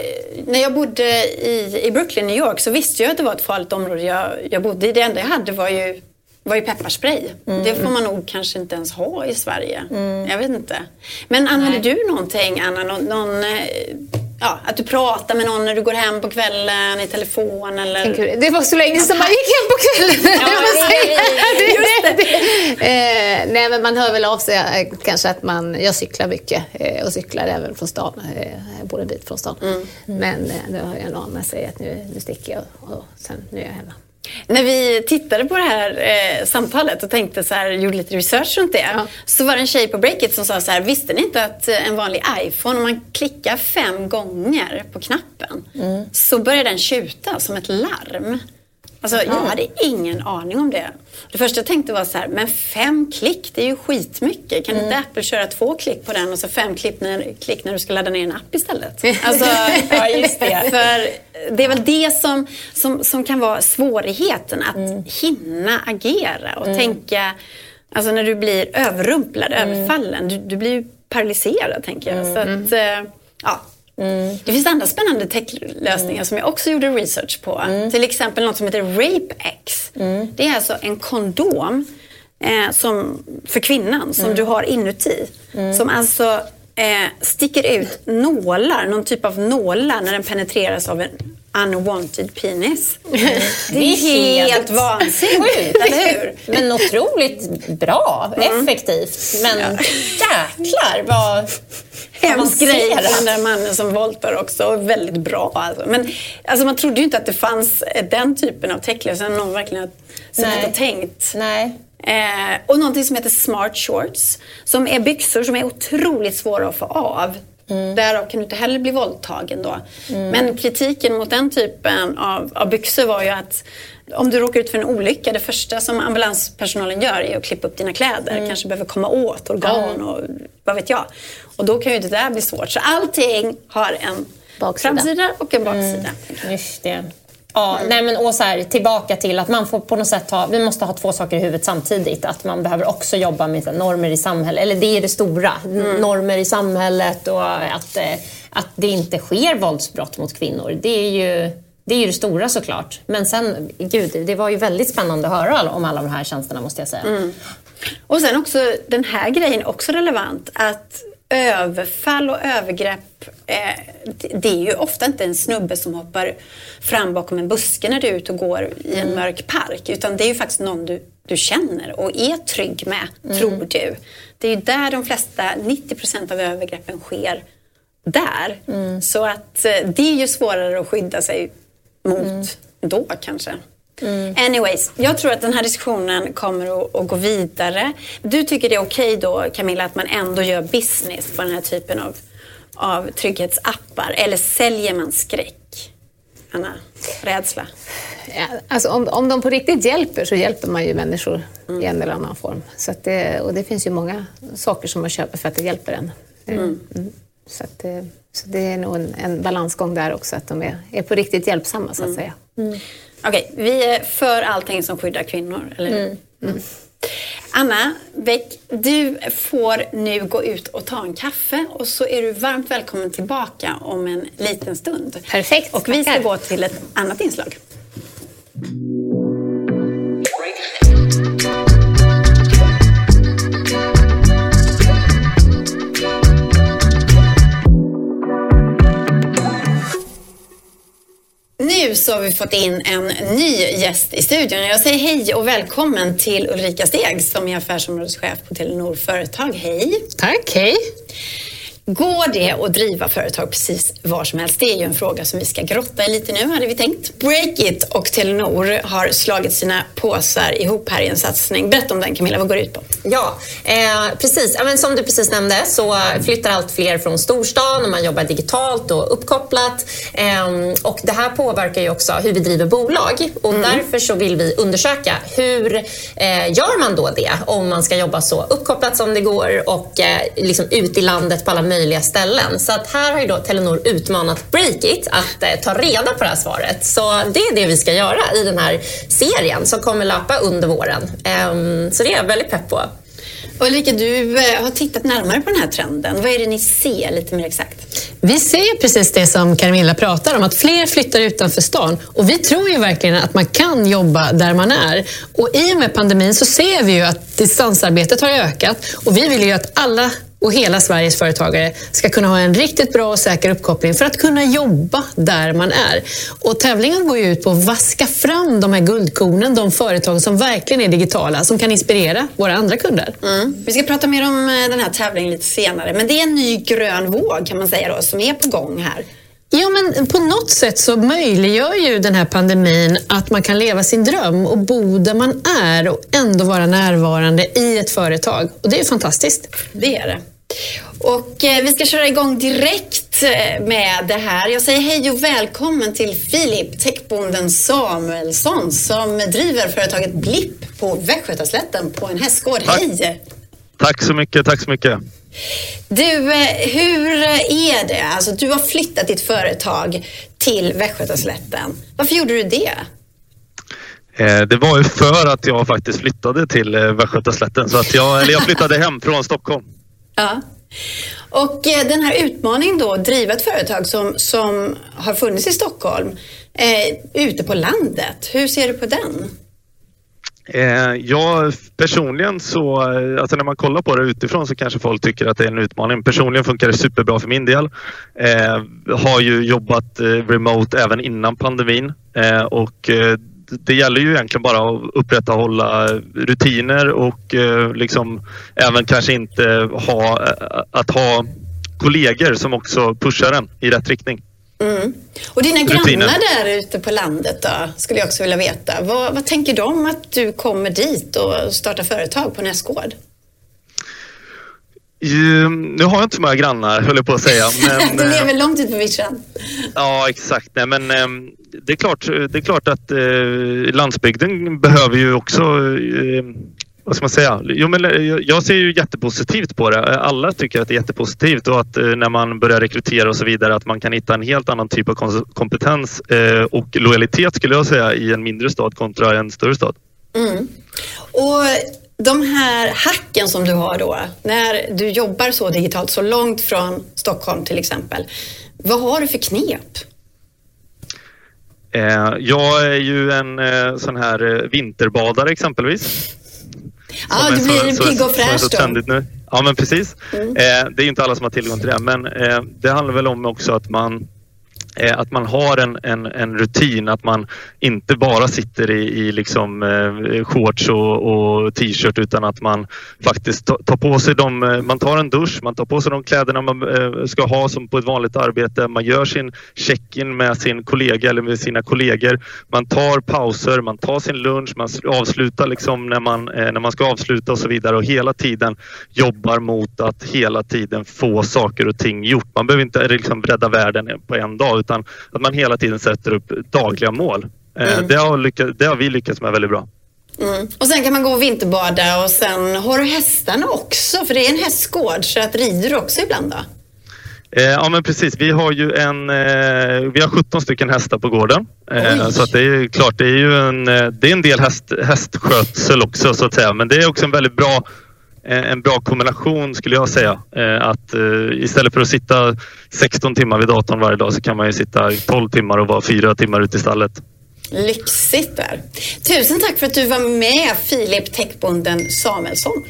när jag bodde i, i Brooklyn, New York, så visste jag att det var ett farligt område jag, jag bodde i. Det enda jag hade var ju var ju pepparspray. Mm. Det får man nog kanske inte ens ha i Sverige. Mm. Jag vet inte. Men använder Nej. du någonting, Anna? Någon, någon ja, att du pratar med någon när du går hem på kvällen i telefon eller... Det var så länge sedan man gick hem på kvällen. Ja, det, det, det, eh, nej, men man hör väl av sig eh, kanske att man... Jag cyklar mycket eh, och cyklar även från stan. Eh, jag bor en bit från stan. Mm. Men eh, då hör jag någon med säga att nu, nu sticker jag och sen nu är jag hemma. När vi tittade på det här eh, samtalet och tänkte så här, gjorde lite research runt det. Ja. Så var det en tjej på Breakit som sa så här, visste ni inte att eh, en vanlig iPhone, om man klickar fem gånger på knappen mm. så börjar den tjuta som ett larm. Alltså, jag hade ingen aning om det. Det första jag tänkte var så här, men fem klick, det är ju skitmycket. Kan mm. inte Apple köra två klick på den och så fem klick när, klick när du ska ladda ner en app istället? Alltså, ja, just det. För det är väl det som, som, som kan vara svårigheten, att mm. hinna agera och mm. tänka, alltså när du blir överrumplad, mm. överfallen, du, du blir ju paralyserad tänker jag. Så mm. att, eh, ja, Mm. Det finns andra spännande techlösningar mm. som jag också gjorde research på. Mm. Till exempel något som heter RapeX. Mm. Det är alltså en kondom eh, som, för kvinnan som mm. du har inuti. Mm. Som alltså eh, sticker ut nålar, någon typ av nålar när den penetreras av en unwanted penis. Mm. Det är helt, helt vansinnigt, eller hur? Men otroligt bra, mm. effektivt. Men ja. jäklar vad Hemsk grej för den där mannen som voltar också. Väldigt bra alltså. Men alltså, man trodde ju inte att det fanns den typen av techlösningar. Någon verkligen har suttit och tänkt. Nej. Eh, och någonting som heter smart shorts. Som är byxor som är otroligt svåra att få av. Mm. Därav kan du inte heller bli våldtagen då. Mm. Men kritiken mot den typen av, av byxor var ju att om du råkar ut för en olycka, det första som ambulanspersonalen gör är att klippa upp dina kläder. Mm. Kanske behöver komma åt organ och vad vet jag. Och då kan ju det där bli svårt. Så allting har en baksida. framsida och en baksida. Mm. Just det. Ja, nej men och så här, tillbaka till att man får på något sätt ha, vi måste ha två saker i huvudet samtidigt. Att man behöver också jobba med här, normer i samhället, eller det är det stora. Mm. Normer i samhället och att, eh, att det inte sker våldsbrott mot kvinnor. Det är ju det är ju det stora såklart. Men sen, gud, det var ju väldigt spännande att höra om alla de här tjänsterna måste jag säga. Mm. Och sen också den här grejen också relevant. Att överfall och övergrepp, eh, det är ju ofta inte en snubbe som hoppar fram bakom en buske när du är ute och går i en mm. mörk park. Utan det är ju faktiskt någon du, du känner och är trygg med, mm. tror du. Det är ju där de flesta, 90 procent av övergreppen sker där. Mm. Så att eh, det är ju svårare att skydda sig mot mm. då kanske. Mm. Anyways, jag tror att den här diskussionen kommer att, att gå vidare. Du tycker det är okej okay då, Camilla, att man ändå gör business på den här typen av, av trygghetsappar? Eller säljer man skräck? Anna, rädsla? Ja, alltså om, om de på riktigt hjälper så hjälper man ju människor mm. i en eller annan form. Så det, och det finns ju många saker som man köper för att det hjälper en. Mm. Mm. Så, att, så det är nog en, en, balansgång där också, att de är, är på riktigt hjälpsamma så att mm. säga. Okej, okay, vi är för allting som skyddar kvinnor, eller? Mm. Mm. Anna Bäck, du får nu gå ut och ta en kaffe och så är du varmt välkommen tillbaka om en liten stund. Perfekt. Och vi ska gå till ett annat inslag. Nu så har vi fått in en ny gäst i studion. Jag säger hej och välkommen till Ulrika Steg som är affärsområdeschef på Telenor Företag. Hej! Tack, hej! Går det att driva företag precis var som helst? Det är ju en fråga som vi ska grotta i lite nu, hade vi tänkt. Breakit och Telenor har slagit sina påsar ihop här i en satsning. Berätta om den Camilla, vad går det ut på? Ja, eh, precis. Ja, men som du precis nämnde så flyttar allt fler från storstan och man jobbar digitalt och uppkopplat. Eh, och det här påverkar ju också hur vi driver bolag och mm. därför så vill vi undersöka hur eh, gör man då det om man ska jobba så uppkopplat som det går och eh, liksom ut i landet på alla möjliga möjliga ställen. Så att här har ju då Telenor utmanat Breakit att eh, ta reda på det här svaret. Så det är det vi ska göra i den här serien som kommer löpa under våren. Um, så det är jag väldigt pepp på. Ulrika, du eh, har tittat närmare på den här trenden. Vad är det ni ser lite mer exakt? Vi ser precis det som Carmilla pratar om, att fler flyttar utanför stan. Och vi tror ju verkligen att man kan jobba där man är. Och i och med pandemin så ser vi ju att distansarbetet har ökat och vi vill ju att alla och hela Sveriges företagare ska kunna ha en riktigt bra och säker uppkoppling för att kunna jobba där man är. Och tävlingen går ju ut på att vaska fram de här guldkornen, de företag som verkligen är digitala, som kan inspirera våra andra kunder. Mm. Vi ska prata mer om eh, den här tävlingen lite senare, men det är en ny grön våg kan man säga då, som är på gång här. Ja, men på något sätt så möjliggör ju den här pandemin att man kan leva sin dröm och bo där man är och ändå vara närvarande i ett företag. Och det är fantastiskt. Det är det. Och eh, vi ska köra igång direkt eh, med det här. Jag säger hej och välkommen till Filip Techbonden Samuelsson som driver företaget Blipp på Västgötaslätten på en hästgård. Hej! Tack så mycket, tack så mycket. Du, eh, hur är det? Alltså, du har flyttat ditt företag till Västgötaslätten. Varför gjorde du det? Eh, det var ju för att jag faktiskt flyttade till eh, Västgötaslätten. Så att jag, eller jag flyttade hem från Stockholm. Ja. Och den här utmaningen då, att driva ett företag som, som har funnits i Stockholm, eh, ute på landet. Hur ser du på den? Eh, ja, personligen så, eh, alltså när man kollar på det utifrån så kanske folk tycker att det är en utmaning. Personligen funkar det superbra för min del. Eh, har ju jobbat eh, remote även innan pandemin eh, och eh, det gäller ju egentligen bara att upprätthålla rutiner och eh, liksom även kanske inte ha, eh, att ha kollegor som också pushar en i rätt riktning. Mm. Och dina Rutiner. grannar där ute på landet då, skulle jag också vilja veta. Vad, vad tänker de att du kommer dit och startar företag på Näsgård? Nu har jag inte så många grannar, höll jag på att säga. Men, du lever eh, långt ut på vischan. Ja, exakt. Nej, men ehm, det är klart, det är klart att eh, landsbygden behöver ju också eh, vad ska man säga? Jo, men eh, jag ser ju jättepositivt på det. Alla tycker att det är jättepositivt och att eh, när man börjar rekrytera och så vidare att man kan hitta en helt annan typ av kompetens eh, och lojalitet skulle jag säga i en mindre stad kontra en större stad. Mm. Och de här hacken som du har då, när du jobbar så digitalt, så långt från Stockholm till exempel. Vad har du för knep? Jag är ju en sån här vinterbadare exempelvis. Ja, du blir pigg och fräsch då. Ja, men precis. Mm. Eh, det är inte alla som har tillgång till det, men eh, det handlar väl om också att man Eh, att man har en, en, en, rutin, att man inte bara sitter i, i liksom, eh, shorts och, och t-shirt utan att man faktiskt tar på sig de, eh, man tar en dusch, man tar på sig de kläderna man eh, ska ha som på ett vanligt arbete. Man gör sin check-in med sin kollega eller med sina kollegor. Man tar pauser, man tar sin lunch, man avslutar liksom när, man, eh, när man ska avsluta och så vidare och hela tiden jobbar mot att hela tiden få saker och ting gjort. Man behöver inte eh, liksom rädda världen på en dag utan att man hela tiden sätter upp dagliga mål. Eh, mm. Det, har lyckats, det har vi lyckats med väldigt bra. Mm. Och sen kan man gå och vinterbada och sen har du hästarna också, för det är en hästgård, så att rider du också ibland då? Eh, ja men precis, vi har ju en, eh, vi har 17 stycken hästar på gården. Eh, så att det är klart, det är ju en, det är en del häst, hästskötsel också så att säga. Men det är också en väldigt bra en bra kombination skulle jag säga. Eh, att eh, istället för att sitta 16 timmar vid datorn varje dag så kan man ju sitta 12 timmar och vara fyra timmar ute i stallet. Lyxigt där. Tusen tack för att du var med Filip Techbonden Samuelsson.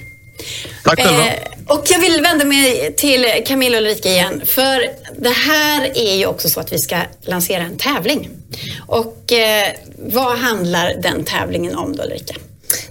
Tack själva. Eh, och jag vill vända mig till Camilla och Ulrika igen. För det här är ju också så att vi ska lansera en tävling. Och eh, vad handlar den tävlingen om då Ulrika?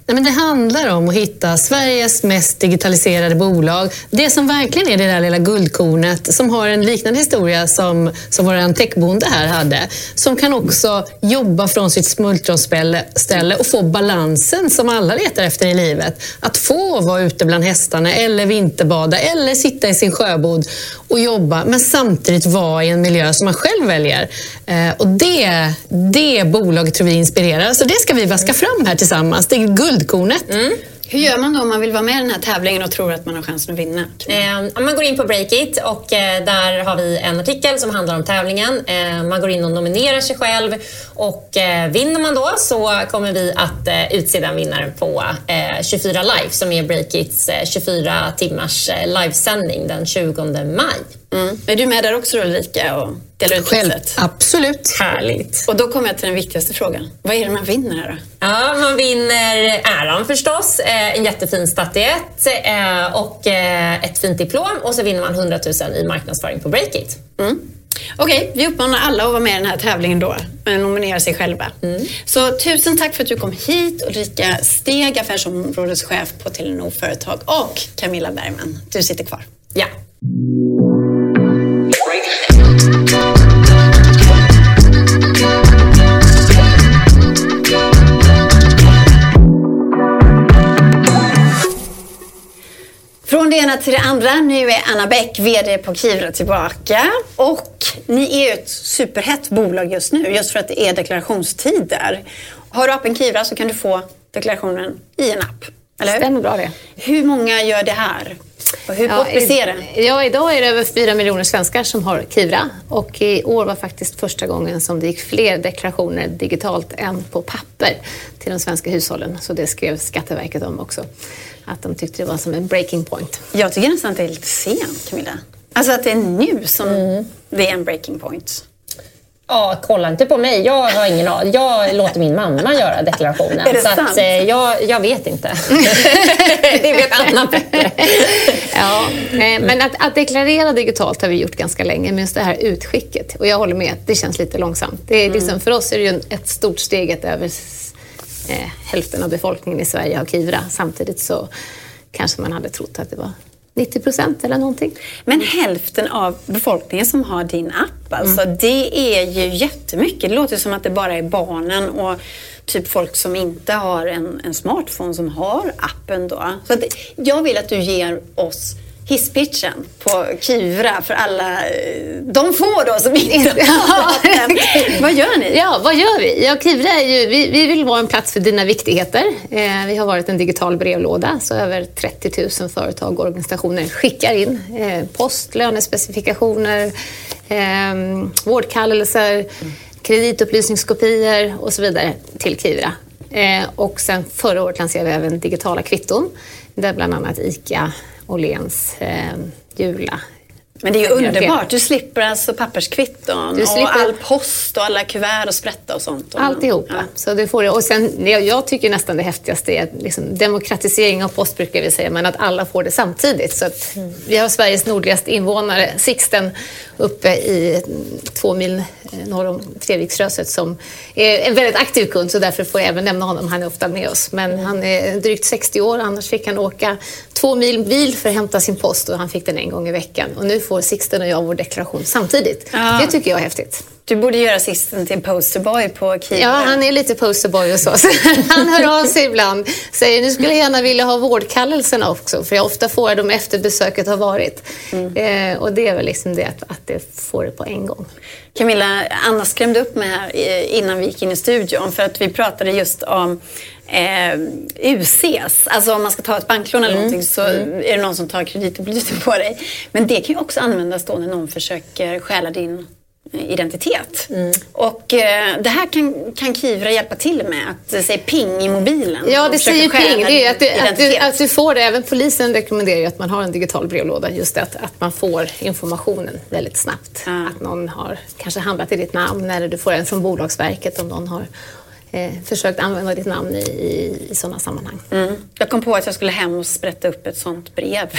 Nej, men det handlar om att hitta Sveriges mest digitaliserade bolag. Det som verkligen är det där lilla guldkornet som har en liknande historia som, som vår techbonde här hade. Som kan också jobba från sitt smultronställe och få balansen som alla letar efter i livet. Att få vara ute bland hästarna eller vinterbada eller sitta i sin sjöbod och jobba men samtidigt vara i en miljö som man själv väljer. Eh, och det, det bolaget tror vi inspirerar. Så det ska vi vaska fram här tillsammans. Det är guldkornet. Mm. Hur gör man då om man vill vara med i den här tävlingen och tror att man har chansen att vinna? Eh, man går in på Breakit och eh, där har vi en artikel som handlar om tävlingen. Eh, man går in och nominerar sig själv och eh, vinner man då så kommer vi att eh, utse den vinnaren på eh, 24 Live som är Breakits 24 eh, timmars eh, livesändning den 20 maj. Mm. Är du med där också Ulrika och delar ut Själv, Absolut. Härligt. Och då kommer jag till den viktigaste frågan. Vad är det man vinner här då? Ja, man vinner äran förstås, eh, en jättefin statyett eh, och eh, ett fint diplom och så vinner man 100 000 i marknadsföring på Breakit. Mm. Okej, okay, vi uppmanar alla att vara med i den här tävlingen då, nominera sig själva. Mm. Så tusen tack för att du kom hit Ulrika Steg, affärsområdeschef på Telenor Företag och Camilla Bergman, du sitter kvar. Ja. Ena till det andra. Nu är Anna Bäck, VD på Kivra tillbaka. Och ni är ju ett superhett bolag just nu, just för att det är deklarationstider. Har du appen Kivra så kan du få deklarationen i en app. Eller Stämmer bra det. Hur många gör det här? Och hur ja, blir det? Ja, idag är det över 4 miljoner svenskar som har Kivra. Och i år var faktiskt första gången som det gick fler deklarationer digitalt än på papper till de svenska hushållen. Så det skrev Skatteverket om också. Att de tyckte det var som en breaking point. Jag tycker nästan att det är lite sent, Camilla. Alltså att det är nu som mm. det är en breaking point. Ja, kolla inte på mig. Jag har ingen aning. Jag låter min mamma göra deklarationen. Är det så sant? Att, eh, jag, jag vet inte. det vet Anna bättre. ja, eh, men att, att, deklarera digitalt har vi gjort ganska länge, men just det här utskicket. Och jag håller med, det känns lite långsamt. Det är mm. liksom. För oss är det ju ett stort steg att över eh, hälften av befolkningen i Sverige har Kivra. Samtidigt så kanske man hade trott att det var 90 procent eller någonting. Men hälften av befolkningen som har din app, alltså, mm. det är ju jättemycket. Det låter som att det bara är barnen och typ folk som inte har en, en smartphone som har appen då. Så att jag vill att du ger oss hisspitchen på Kivra för alla de få då som inte har den. Vad gör ni? Ja, vad gör vi? Ja, Kivra är ju, vi, vi vill vara en plats för dina viktigheter. Eh, vi har varit en digital brevlåda så över 30 000 företag och organisationer skickar in eh, post, lönespecifikationer, eh, vårdkallelser, mm. kreditupplysningskopior och så vidare till Kivra. Eh, och sen förra året lanserade vi även digitala kvitton där bland annat ICA Åhléns eh, Jula. Men det är ju underbart. Du slipper alltså papperskvitton du slipper... och all post och alla kuvert och sprätta och sånt. Alltihopa. Ja. Så du får det. Och sen, jag tycker nästan det häftigaste är liksom, demokratisering av post brukar vi säga, men att alla får det samtidigt. Så att mm. Vi har Sveriges nordligaste invånare, Sixten, uppe i två mil eh, norr om Treviksröset som är en väldigt aktiv kund så därför får jag även nämna honom. Han är ofta med oss. Men han är drygt 60 år, annars fick han åka två mil bil för att hämta sin post och han fick den en gång i veckan. Och nu får Sixten och jag vår deklaration samtidigt. Ja. Det tycker jag är häftigt. Du borde göra Sixten till posterboy på Kiva. Ja, han är lite posterboy och så. han hör av sig ibland. Säger nu skulle jag gärna vilja ha vårdkallelserna också. För jag ofta får dem efter besöket har varit. Mm. Eh, och det är väl liksom det att, att det får det på en gång. Camilla, Anna skrämde upp mig här innan vi gick in i studion. För att vi pratade just om eh, UCs. Alltså om man ska ta ett banklån eller mm. någonting så mm. är det någon som tar kreditupplysning på dig. Men det kan ju också användas då när någon försöker stjäla din identitet. Mm. Och eh, det här kan, kan Kivra hjälpa till med, att det säger ping i mobilen. Ja, det säger ping. Det är att du, att, du, att du får det. Även polisen rekommenderar ju att man har en digital brevlåda. Just det, att, att man får informationen väldigt snabbt. Ja. Att någon har kanske handlat i ditt namn eller du får en från Bolagsverket om någon har eh, försökt använda ditt namn i, i, i sådana sammanhang. Mm. Jag kom på att jag skulle hem och sprätta upp ett sånt brev.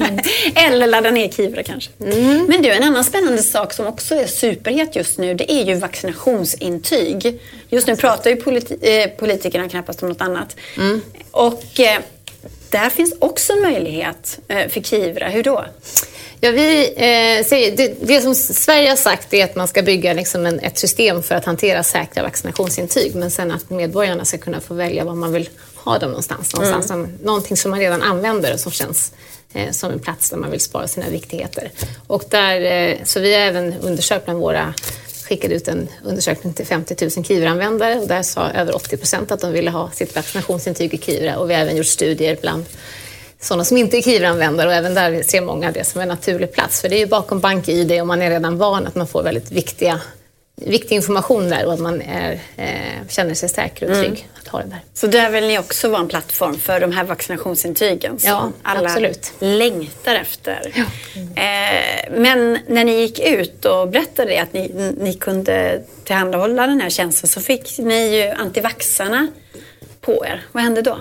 Mm. Eller ladda ner Kivra kanske. Mm. Men du, en annan spännande sak som också är superhet just nu, det är ju vaccinationsintyg. Just nu pratar ju politi eh, politikerna knappast om något annat. Mm. Och eh, där finns också en möjlighet eh, för Kivra. Hur då? Ja, vi, eh, säger, det, det, som Sverige har sagt är att man ska bygga liksom en, ett system för att hantera säkra vaccinationsintyg men sen att medborgarna ska kunna få välja var man vill ha dem någonstans. någonstans mm. som, någonting som man redan använder och som känns eh, som en plats där man vill spara sina viktigheter. Och där, eh, så vi har även undersökt bland våra skickade ut en undersökning till 50 000 Kivra-användare och där sa över 80 procent att de ville ha sitt vaccinationsintyg i Kivra och vi har även gjort studier bland sådana som inte är Kivra-användare och även där ser många det som en naturlig plats. För det är ju bakom BankID och man är redan van att man får väldigt viktiga viktig information där och att man är, eh, känner sig säker och trygg mm. att ha den där. Så där vill ni också vara en plattform för de här vaccinationsintygen som ja, alla absolut. längtar efter. Ja. Eh, men när ni gick ut och berättade att ni, ni kunde tillhandahålla den här tjänsten så fick ni ju antivaxarna på er. Vad hände då?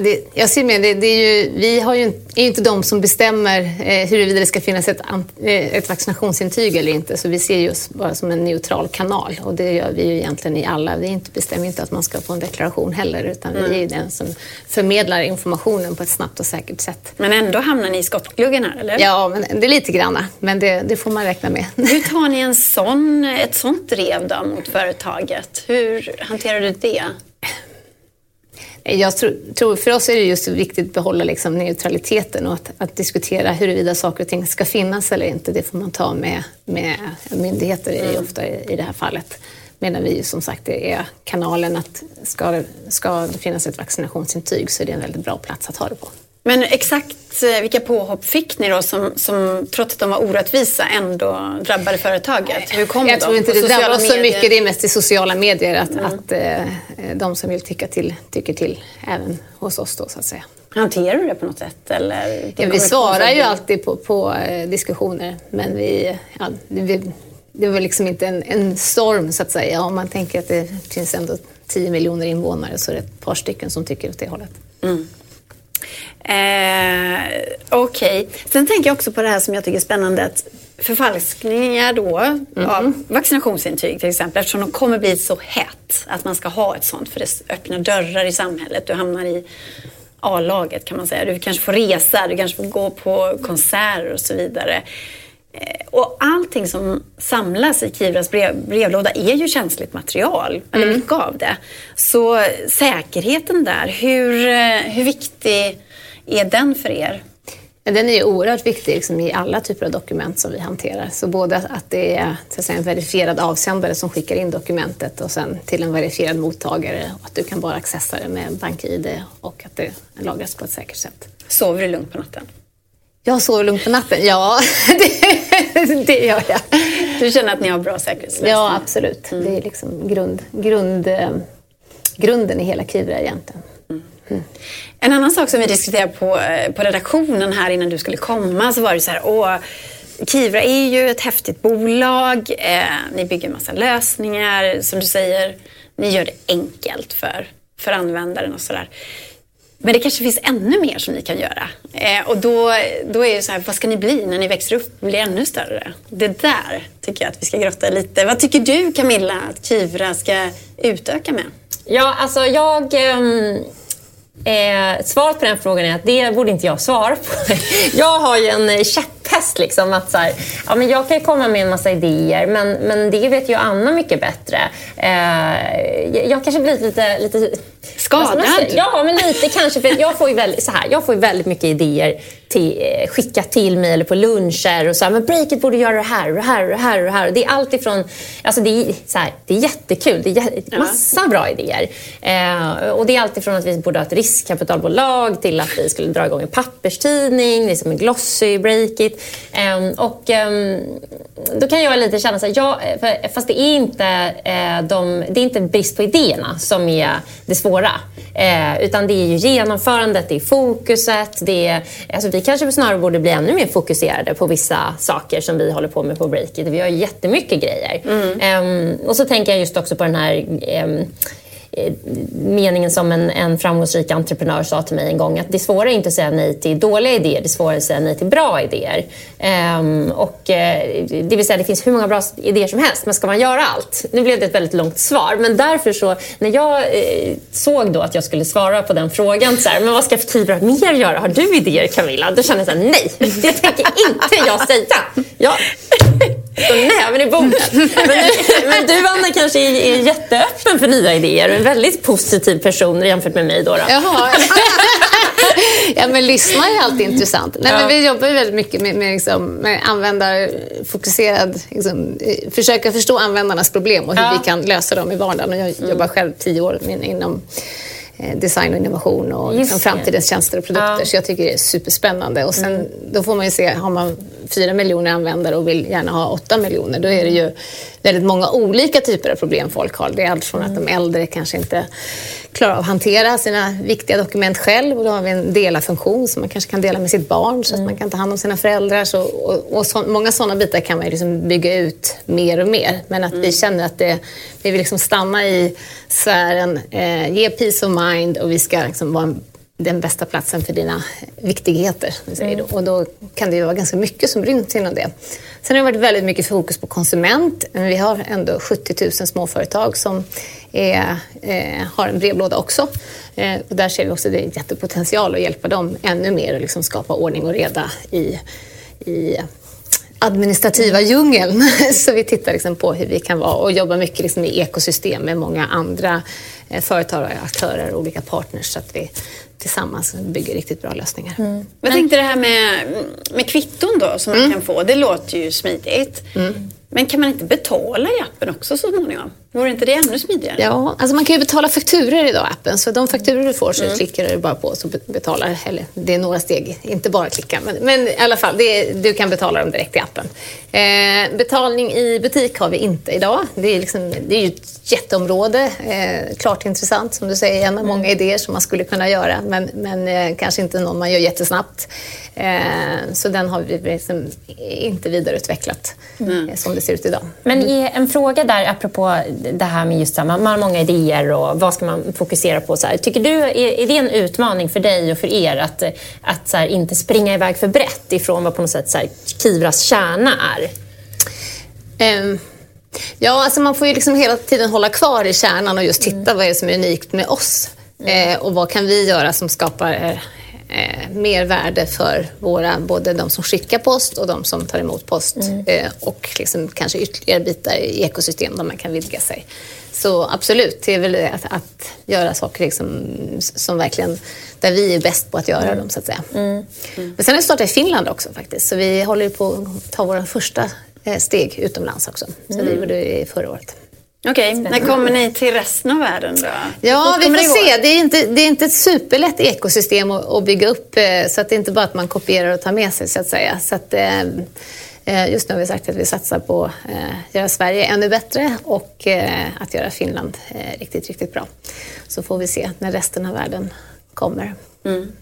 Det, jag ser med det, det är ju, vi har ju, är ju inte de som bestämmer eh, huruvida det ska finnas ett, eh, ett vaccinationsintyg eller inte. Så vi ser ju oss bara som en neutral kanal och det gör vi ju egentligen i alla. Vi inte, bestämmer inte att man ska få en deklaration heller utan mm. vi är ju den som förmedlar informationen på ett snabbt och säkert sätt. Men ändå hamnar ni i skottgluggen här, eller? Ja, men det är lite granna. Men det, det får man räkna med. Hur tar ni en sån, ett sånt drev då mot företaget? Hur hanterar du det? Jag tror, för oss är det just viktigt att behålla liksom neutraliteten och att, att, diskutera huruvida saker och ting ska finnas eller inte. Det får man ta med, med myndigheter i, mm. ofta i, i det här fallet. Medan vi som sagt är kanalen att ska, ska det finnas ett vaccinationsintyg så är det en väldigt bra plats att ha det på. Men exakt eh, vilka påhopp fick ni då som, som trots att de var orättvisa ändå drabbade företaget? Hur kom Jag de? tror inte det drabbar oss så mycket. Det är mest i sociala medier att, mm. att eh, de som vill tycka till tycker till även hos oss då så att säga. Hanterar du det på något sätt? Eller ja, vi svarar ju alltid på, på eh, diskussioner men vi, ja, vi, det var liksom inte en, en storm så att säga. Om man tänker att det finns ändå 10 miljoner invånare så är det ett par stycken som tycker åt det hållet. Mm. Eh, Okej. Okay. Sen tänker jag också på det här som jag tycker är spännande. Att förfalskningar då mm. av vaccinationsintyg till exempel. Eftersom de kommer bli så hett att man ska ha ett sånt. För det öppnar dörrar i samhället. Du hamnar i A-laget kan man säga. Du kanske får resa, du kanske får gå på konserter och så vidare. Eh, och allting som samlas i Kivras brev, brevlåda är ju känsligt material, eller mm. mycket av det. Så säkerheten där, hur, eh, hur viktig är den för er? Den är ju oerhört viktig liksom, i alla typer av dokument som vi hanterar. Så både att det är så att säga, en verifierad avsändare som skickar in dokumentet och sen till en verifierad mottagare och att du kan bara accessa det med BankID och att det lagras på ett säkert sätt. Sover du lugnt på natten? Jag sover lugnt på natten, ja det, det gör jag. Du känner att ni har bra säkerhetslösningar? Ja, absolut. Mm. Det är liksom grund, grund, eh, grunden i hela Kivra egentligen. Mm. En annan sak som vi diskuterade på, eh, på redaktionen här innan du skulle komma så var det så här, åh, Kivra är ju ett häftigt bolag, eh, ni bygger massa lösningar, som du säger, ni gör det enkelt för, för användaren och sådär. Men det kanske finns ännu mer som ni kan göra. Eh, och då, då är det så här, vad ska ni bli när ni växer upp och blir ännu större? Det där tycker jag att vi ska grotta lite. Vad tycker du Camilla att Kivra ska utöka med? Ja, alltså jag... Ehm, eh, svaret på den frågan är att det borde inte jag svara på. jag har ju en käpphäst. Liksom, att så här, ja, men jag kan komma med en massa idéer, men, men det vet ju Anna mycket bättre. Eh, jag kanske blivit lite... lite Skadad? Ja, men lite kanske. För jag får ju väldigt, så här, jag får väldigt mycket idéer till, eh, skickat till mig eller på luncher. Och så här, men Breakit borde göra det här och det här och det här. Och det, här. det är allt ifrån... Alltså det, är, så här, det är jättekul. Det är massa bra idéer. Eh, och det är allt ifrån att vi borde ha ett riskkapitalbolag till att vi skulle dra igång en papperstidning, liksom en glossy Breakit. Eh, och eh, då kan jag lite känna så här, ja, fast det är, inte, eh, de, det är inte brist på idéerna som är det svåra. Eh, utan det är ju genomförandet, det är fokuset, det är, alltså vi kanske snarare borde bli ännu mer fokuserade på vissa saker som vi håller på med på Breakit. Vi har jättemycket grejer. Mm. Um, och så tänker jag just också på den här um, Eh, meningen som en, en framgångsrik entreprenör sa till mig en gång att det svåra är inte att säga nej till dåliga idéer, det svåra är att säga nej till bra idéer. Um, och, eh, det vill säga det finns hur många bra idéer som helst, men ska man göra allt? Nu blev det ett väldigt långt svar, men därför så när jag eh, såg då att jag skulle svara på den frågan så här, men vad ska Kivra mer göra? Har du idéer Camilla? Då kände jag så här, nej, det tänker inte jag säga. Jag står näven i bordet. Men, men, du Anna kanske är, är jätteöppen för nya idéer en väldigt positiv person jämfört med mig. Då, då. Jaha. ja, men lyssna är alltid intressant. Nej, ja. men vi jobbar väldigt mycket med, med, liksom, med användarfokuserad... Liksom, försöka förstå användarnas problem och hur ja. vi kan lösa dem i vardagen. Och jag mm. jobbar själv tio år inom Eh, design och innovation och liksom framtidens tjänster och produkter. Ja. Så jag tycker det är superspännande. Och sen, mm. Då får man ju se, har man fyra miljoner användare och vill gärna ha åtta miljoner, då är det ju väldigt många olika typer av problem folk har. Det är allt från att de äldre kanske inte klarar av att hantera sina viktiga dokument själv och då har vi en dela-funktion som man kanske kan dela med sitt barn så att man kan ta hand om sina föräldrar. Så, och, och så, många sådana bitar kan man liksom bygga ut mer och mer. Men att mm. vi känner att det, vi vill liksom stanna i sfären, eh, ge peace of mind och vi ska liksom vara en den bästa platsen för dina viktigheter. Mm. Och då kan det ju vara ganska mycket som ryms inom det. Sen har det varit väldigt mycket fokus på konsument. Vi har ändå 70 000 småföretag som är, eh, har en brevlåda också. Eh, och där ser vi också att det är en jättepotential att hjälpa dem ännu mer och liksom skapa ordning och reda i, i administrativa djungeln. Så vi tittar liksom på hur vi kan vara och jobbar mycket liksom i ekosystem med många andra eh, företag aktörer och olika partners så att vi tillsammans bygger riktigt bra lösningar. Mm. Jag tänkte det här med, med kvitton då som man mm. kan få, det låter ju smidigt. Mm. Men kan man inte betala i appen också så småningom? Vore inte det ännu smidigare? Ja, alltså man kan ju betala fakturer idag i appen. Så de fakturer du får så mm. klickar du bara på så betalar. Eller det är några steg, inte bara klicka. Men, men i alla fall, är, du kan betala dem direkt i appen. Eh, betalning i butik har vi inte idag. Det är, liksom, det är ju ett jätteområde. Eh, klart intressant, som du säger. En av många mm. idéer som man skulle kunna göra. Men, men eh, kanske inte någon man gör jättesnabbt. Eh, så den har vi liksom inte vidareutvecklat mm. Eh, det ser ut idag. Men en fråga där apropå det här med just man har många idéer och vad ska man fokusera på? Så här. Tycker du, är, är det en utmaning för dig och för er att, att så här, inte springa iväg för brett ifrån vad på något sätt så här, Kivras kärna är? Um. Ja, alltså man får ju liksom hela tiden hålla kvar i kärnan och just titta mm. vad är det som är unikt med oss. Mm. Eh, och vad kan vi göra som skapar eh, mer värde för våra, både de som skickar post och de som tar emot post. Mm. Eh, och liksom kanske ytterligare bitar i ekosystem där man kan vidga sig. Så absolut, det är väl att, att göra saker liksom, som verkligen, där vi är bäst på att göra mm. dem så att säga. Mm. Mm. Men sen har vi startat i Finland också faktiskt, så vi håller på att ta våra första eh, steg utomlands också. Så mm. vi gjorde det förra året. Okej, okay. när kommer ni till resten av världen då? Ja, vi får se. Det är, inte, det är inte ett superlätt ekosystem att, att bygga upp eh, så att det är inte bara att man kopierar och tar med sig så att säga. Så att, eh, eh, just nu har vi sagt att vi satsar på att göra Sverige ännu bättre och att göra Finland riktigt, riktigt bra. Så får vi se när resten av världen kommer. Mm.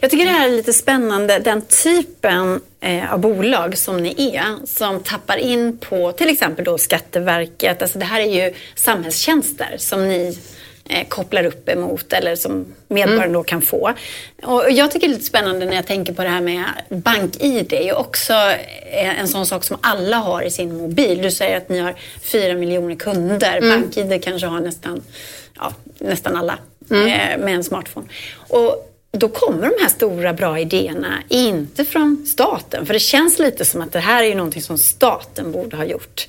Jag tycker det här är lite spännande, den typen eh, av bolag som ni är, som tappar in på till exempel då Skatteverket. Alltså det här är ju samhällstjänster som ni eh, kopplar upp emot eller som medborgaren mm. då kan få. Och jag tycker det är lite spännande när jag tänker på det här med BankID. Det är ju också eh, en sån sak som alla har i sin mobil. Du säger att ni har fyra miljoner kunder. Mm. BankID kanske har nästan, ja, nästan alla mm. eh, med en smartphone. Och då kommer de här stora bra idéerna inte från staten. För det känns lite som att det här är ju någonting som staten borde ha gjort.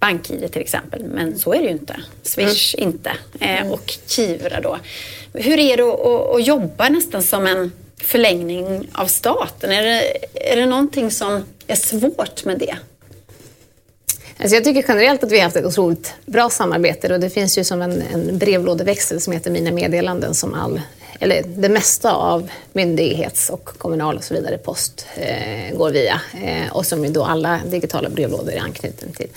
BankID till exempel, men så är det ju inte. Swish mm. inte. Eh, och Kivra då. Hur är det att, att, att, jobba nästan som en förlängning av staten? Är det, är det någonting som är svårt med det? Alltså jag tycker generellt att vi har haft ett otroligt bra samarbete och det finns ju som en, en brevlådeväxel som heter Mina meddelanden som all eller det mesta av myndighets och kommunal och så vidare post eh, går via eh, och som ju då alla digitala brevlådor är anknutna till.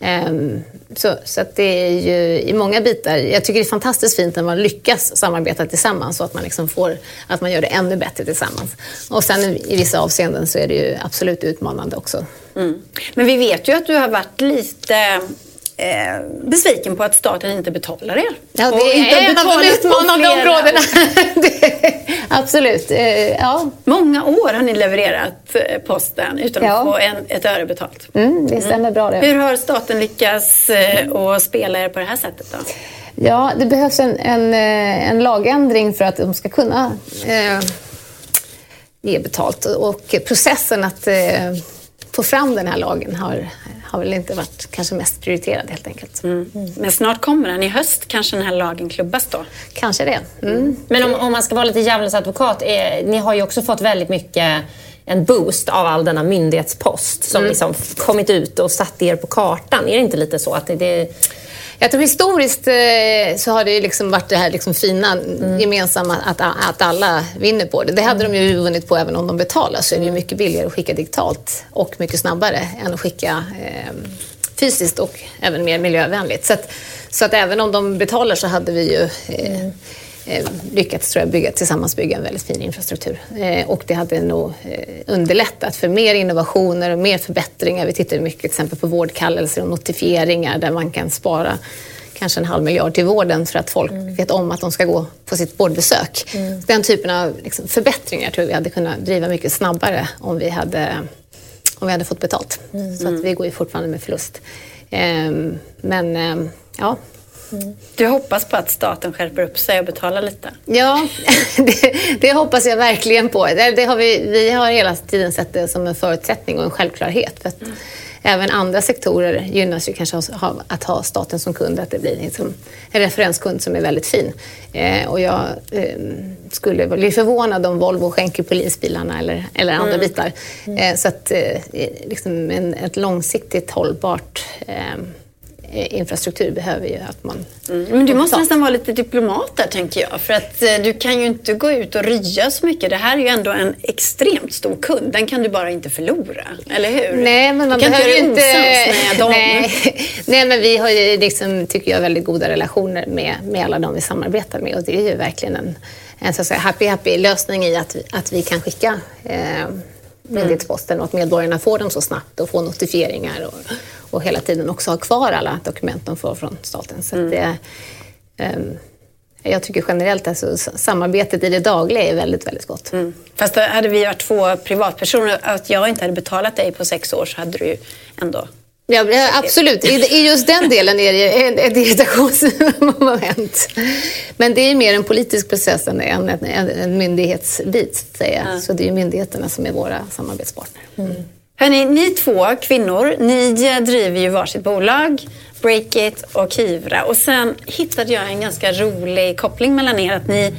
Ehm, så så att det är ju i många bitar, jag tycker det är fantastiskt fint när man lyckas samarbeta tillsammans så att man liksom får, att man gör det ännu bättre tillsammans. Och sen i vissa avseenden så är det ju absolut utmanande också. Mm. Men vi vet ju att du har varit lite eh, besviken på att staten inte betalar er. Ja, det är inte en av de utmanande områdena. Absolut. Eh, ja. Många år har ni levererat eh, posten utan ja. att få en, ett öre betalt. Mm, det stämmer bra det. Hur har staten lyckats eh, att spela er på det här sättet då? Ja, det behövs en, en, en lagändring för att de ska kunna eh, ge betalt. Och processen att eh, få fram den här lagen har, har väl inte varit kanske mest prioriterad helt enkelt. Mm. Men snart kommer den. I höst kanske den här lagen klubbas då? Kanske det. Mm. Men om, om, man ska vara lite djävulens advokat, eh, ni har ju också fått väldigt mycket en boost av all denna myndighetspost som mm. liksom kommit ut och satt er på kartan. Är det inte lite så att det, det jag tror historiskt eh, så har det liksom varit det här liksom fina mm. gemensamma att, att alla vinner på det. Det hade de ju vunnit på även om de betalar så är det ju mycket billigare att skicka digitalt och mycket snabbare än att skicka eh, fysiskt och även mer miljövänligt. Så att, så att även om de betalar så hade vi ju eh, mm lyckats tror jag, bygga, tillsammans bygga en väldigt fin infrastruktur. Eh, och det hade nog eh, underlättat för mer innovationer och mer förbättringar. Vi tittar mycket exempel på vårdkallelser och notifieringar där man kan spara kanske en halv miljard till vården för att folk mm. vet om att de ska gå på sitt vårdbesök. Mm. Den typen av liksom, förbättringar tror jag vi hade kunnat driva mycket snabbare om vi hade, om vi hade fått betalt. Mm. Så att vi går ju fortfarande med förlust. Eh, men eh, du hoppas på att staten skärper upp sig och betalar lite? Ja, det, det hoppas jag verkligen på. Det, det, har vi, vi har hela tiden sett det som en förutsättning och en självklarhet. För mm. Även andra sektorer gynnas ju kanske av att ha staten som kund, att det blir liksom en referenskund som är väldigt fin. Eh, och jag eh, skulle bli förvånad om Volvo skänker polisbilarna eller, eller andra mm. bitar. Mm. Eh, så att eh, liksom en, ett långsiktigt hållbart eh, Eh, infrastruktur behöver ju att man... Mm. Men du måste nästan vara lite diplomat där tänker jag. För att eh, du kan ju inte gå ut och rya så mycket. Det här är ju ändå en extremt stor kund. Den kan du bara inte förlora. Eller hur? Nej, men man du kan behöver inte... med dem. Nej. Nej, men vi har ju liksom, tycker jag, väldigt goda relationer med, med alla de vi samarbetar med. Och det är ju verkligen en, en så att säga, happy happy lösning i att vi, att vi kan skicka eh, myndighetsposten och att medborgarna får dem så snabbt och får notifieringar och, och hela tiden också ha kvar alla dokument de får från staten. Så mm. det, um, jag tycker generellt alltså, samarbetet i det dagliga är väldigt, väldigt gott. Mm. Fast hade vi varit två privatpersoner, att jag inte hade betalat dig på sex år så hade du ju ändå Ja, absolut. I just den delen är det ett irritationsmoment. Men det är mer en politisk process än en, en, en myndighetsbit. Säga. Ja. Så det är myndigheterna som är våra samarbetspartner. Mm. Hörrni, ni två kvinnor, ni driver ju varsitt bolag, Breakit och Kivra. Och sen hittade jag en ganska rolig koppling mellan er. Att ni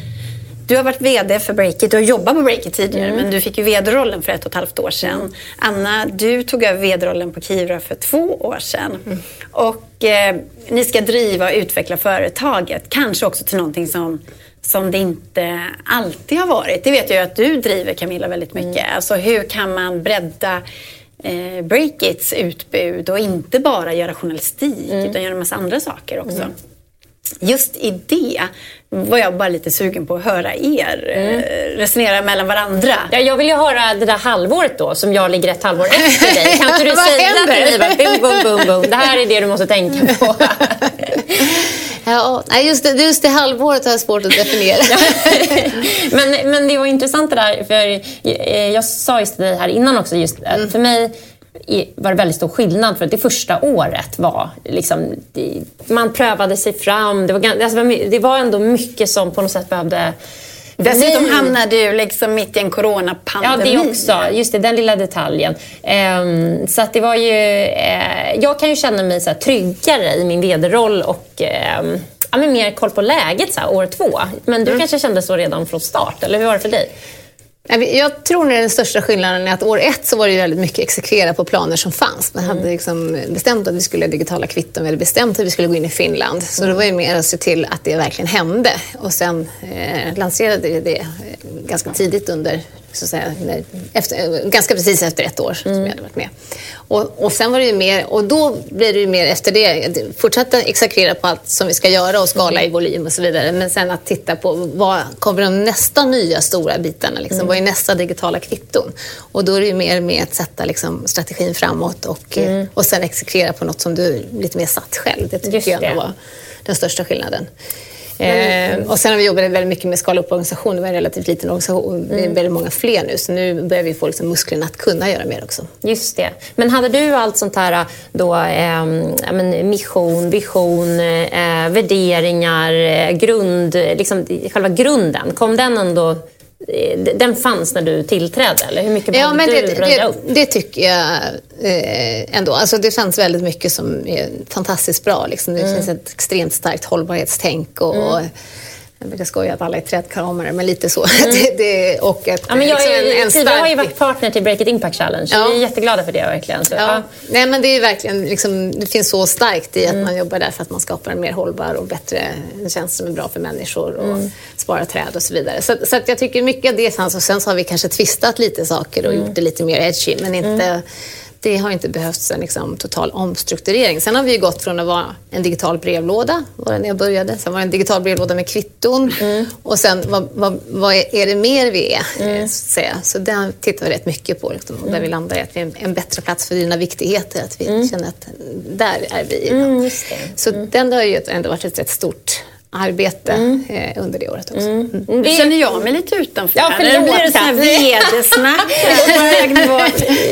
du har varit VD för Breakit. Du har jobbat på Breakit tidigare, mm. men du fick ju VD-rollen för ett och ett halvt år sedan. Mm. Anna, du tog över VD-rollen på Kivra för två år sedan. Mm. Och eh, ni ska driva och utveckla företaget, kanske också till någonting som som det inte alltid har varit. Det vet jag ju att du driver Camilla väldigt mycket. Mm. Alltså hur kan man bredda eh, Breakits utbud och inte bara göra journalistik mm. utan göra en massa andra saker också. Mm just i det var jag bara lite sugen på att höra er mm. resonera mellan varandra. Ja, jag vill ju höra det där halvåret då, som jag ligger ett halvår efter dig. Kan inte du säga till mig, boom, boom, boom, boom. det här är det du måste tänka på? ja, just, det, just det halvåret har jag svårt att definiera. men, men det var intressant det där, för jag sa just till dig här innan också, just mm. för mig var det väldigt stor skillnad för att det första året var liksom, man prövade sig fram. Det var, alltså, det var ändå mycket som på något sätt behövde Dessutom hamnade du liksom mitt i en coronapandemi. Ja, det också. Just det, den lilla detaljen. Um, så att det var ju... Uh, jag kan ju känna mig så här, tryggare i min vd-roll och um, ja, mer koll på läget så här, år två. Men du mm. kanske kände så redan från start, eller hur var det för dig? Jag tror att den största skillnaden är att år ett så var det väldigt mycket exekvera på planer som fanns. Man hade mm. liksom bestämt att vi skulle ha digitala kvitton, vi hade bestämt att vi skulle gå in i Finland. Så det var ju mer att se till att det verkligen hände. Och sen eh, lanserade vi det eh, ganska tidigt under så säga, efter, ganska precis efter ett år mm. som jag hade varit med. Och, och sen var det ju mer, och då blir det ju mer efter det, fortsätta exakvera på allt som vi ska göra och skala i volym och så vidare. Men sen att titta på vad kommer de nästa nya stora bitarna, liksom, mm. vad är nästa digitala kvitton? Och då är det ju mer med att sätta liksom, strategin framåt och, mm. och sen exekvera på något som du lite mer satt själv. Det tycker Just jag var den största skillnaden. Mm. Eh, och sen har vi jobbat väldigt mycket med skala upp organisationen. Det var en relativt liten organisation. Mm. Vi är väldigt många fler nu. Så nu börjar vi få liksom musklerna att kunna göra mer också. Just det. Men hade du allt sånt här då, eh, mission, vision, eh, värderingar, eh, grund, liksom, själva grunden? Kom den ändå den fanns när du tillträdde? Eller hur mycket ja, men du det, det, upp? Det tycker jag eh, ändå. Alltså, det fanns väldigt mycket som är fantastiskt bra. Liksom. Det mm. finns ett extremt starkt hållbarhetstänk och, mm. Jag brukar skoja att alla är trädkramare, men lite så. Mm. det, det, och ett, ja, men jag, liksom en, en stark... har ju varit partner till Break It Impact Challenge. Ja. Vi är jätteglada för det verkligen. Så, ja. Ja. Nej, men det, är verkligen, liksom, det finns så starkt i att mm. man jobbar där för att man skapar en mer hållbar och bättre tjänst som är bra för människor och mm. sparar träd och så vidare. Så, så jag tycker mycket av det fanns och sen så har vi kanske tvistat lite saker och mm. gjort det lite mer edgy, men inte mm det har inte behövts en liksom, total omstrukturering. Sen har vi gått från att vara en digital brevlåda, var det när jag började. Sen var det en digital brevlåda med kvitton. Mm. Och sen vad, vad, vad, är det mer vi är? Mm. Så, så där tittar vi rätt mycket på. Liksom, mm. Där vi landar i att vi är en bättre plats för dina viktigheter. Att vi mm. känner att där är vi. Mm, så mm. den har ju ändå varit ett rätt stort arbete mm. eh, under det året också. Mm. Mm. Nu känner jag mig lite utanför. Ja, förlåt, nu blir det sån här vd-snack.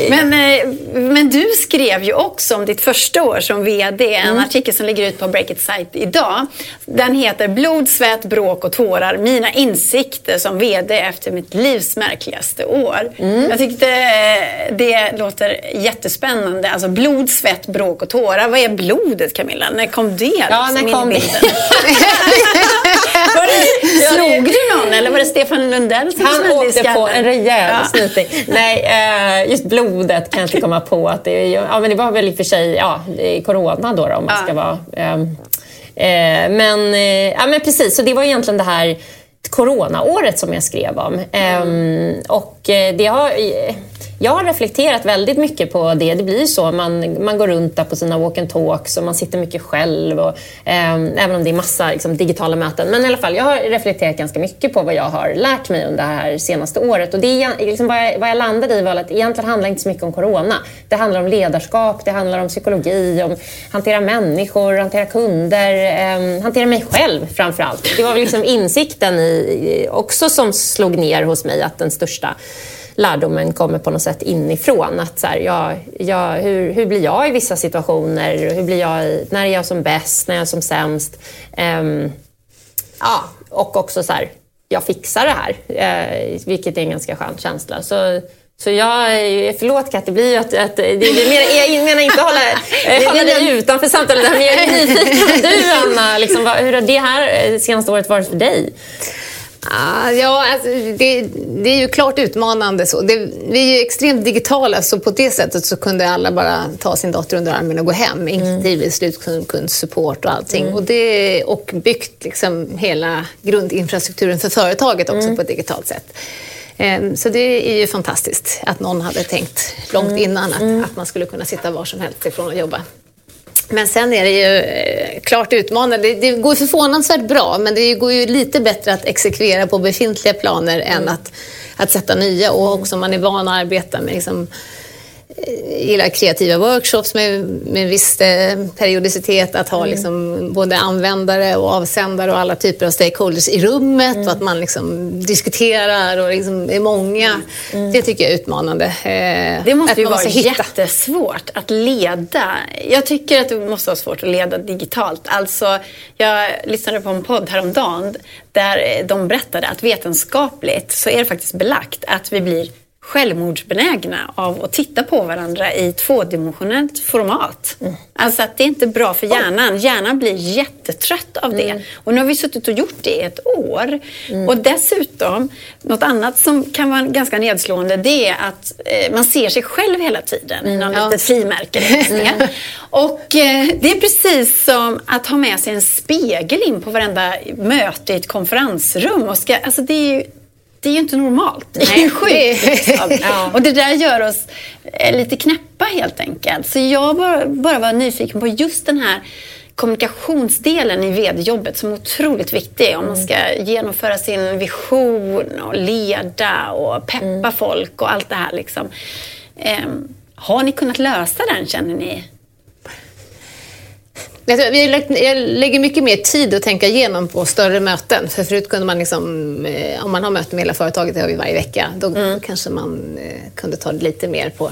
men, eh, men du skrev ju också om ditt första år som vd, en mm. artikel som ligger ut på Break It Site idag. Den heter Blod, svett, bråk och tårar. Mina insikter som vd efter mitt livs märkligaste år. Mm. Jag tyckte eh, det låter jättespännande. Alltså blod, svett, bråk och tårar. Vad är blodet Camilla? När kom det? Ja, liksom, när kom det? slog du någon eller var det Stefan Lundell som Han åkte på en rejäl ja. snyting. Nej, eh, just blodet kan jag inte komma på. Att det, ja, men det var väl i och för sig ja, corona då, då om man ska vara... Eh, eh, men, eh, ja, men precis, så det var egentligen det här coronaåret som jag skrev om. Mm. och eh, Eh, det har eh, jag har reflekterat väldigt mycket på det. Det blir så. Man, man går runt där på sina walk and talks och man sitter mycket själv. Och, eh, även om det är massa liksom, digitala möten. Men i alla fall, jag har reflekterat ganska mycket på vad jag har lärt mig under det här senaste året. Och det är, liksom, vad, jag, vad jag landade i var att egentligen handlar inte så mycket om corona. Det handlar om ledarskap, det handlar om psykologi, om hantera människor, hantera kunder, eh, hantera mig själv framför allt. Det var väl liksom insikten i, också som slog ner hos mig att den största lärdomen kommer på något sätt inifrån. Att så här, jag, jag, hur, hur blir jag i vissa situationer? Hur blir jag i, när är jag som bäst? När är jag som sämst? Um, ja, och också så här, jag fixar det här, uh, vilket är en ganska skön känsla. Så, så jag, förlåt Kat, det blir ju att, att det, det mer, jag menar inte hålla, hålla dig utanför samtalet, men jag är nyfiken. Du Anna, liksom, hur har det här senaste året varit för dig? Ah, ja, alltså, det, det, är ju klart utmanande. Så. Det, vi är ju extremt digitala, så på det sättet så kunde alla bara ta sin dator under armen och gå hem, mm. inklusive slutkundsupport och allting. Mm. Och, det, och byggt liksom hela grundinfrastrukturen för företaget också mm. på ett digitalt sätt. Ehm, så det är ju fantastiskt att någon hade tänkt långt mm. innan att, mm. att man skulle kunna sitta var som helst ifrån och jobba. Men sen är det ju eh, klart utmanande. Det, går förvånansvärt bra, men det går ju lite bättre att exekvera på befintliga planer mm. än att, att sätta nya. Och också om man är van att arbeta med liksom, gillar kreativa workshops med, med viss eh, periodicitet, att ha mm. liksom både användare och avsändare och alla typer av stakeholders i rummet mm. och att man liksom diskuterar och liksom är många. Mm. Det tycker jag är utmanande. Eh, det måste ju vara hitta. jättesvårt att leda. Jag tycker att det måste vara svårt att leda digitalt. Alltså, jag lyssnade på en podd häromdagen där de berättade att vetenskapligt så är det faktiskt belagt att vi blir självmordsbenägna av att titta på varandra i tvådimensionellt format. Mm. Alltså att det är inte bra för hjärnan. Hjärnan blir jättetrött av det. Mm. Och nu har vi suttit och gjort det i ett år. Mm. Och dessutom, något annat som kan vara ganska nedslående det är att eh, man ser sig själv hela tiden i något ja. litet frimärke. Mm. och eh, det är precis som att ha med sig en spegel in på varenda möte i ett konferensrum. Och ska, alltså det är ju, det är ju inte normalt. Det är ju sjukt. Liksom. ja. Och det där gör oss eh, lite knäppa helt enkelt. Så jag bara, bara var nyfiken på just den här kommunikationsdelen i vd-jobbet som är otroligt viktig om man ska genomföra sin vision och leda och peppa mm. folk och allt det här. Liksom. Eh, har ni kunnat lösa den känner ni? Jag lägger mycket mer tid att tänka igenom på större möten. För förut kunde man, liksom, eh, om man har möten med hela företaget, det har vi varje vecka, då mm. kanske man eh, kunde ta det lite mer på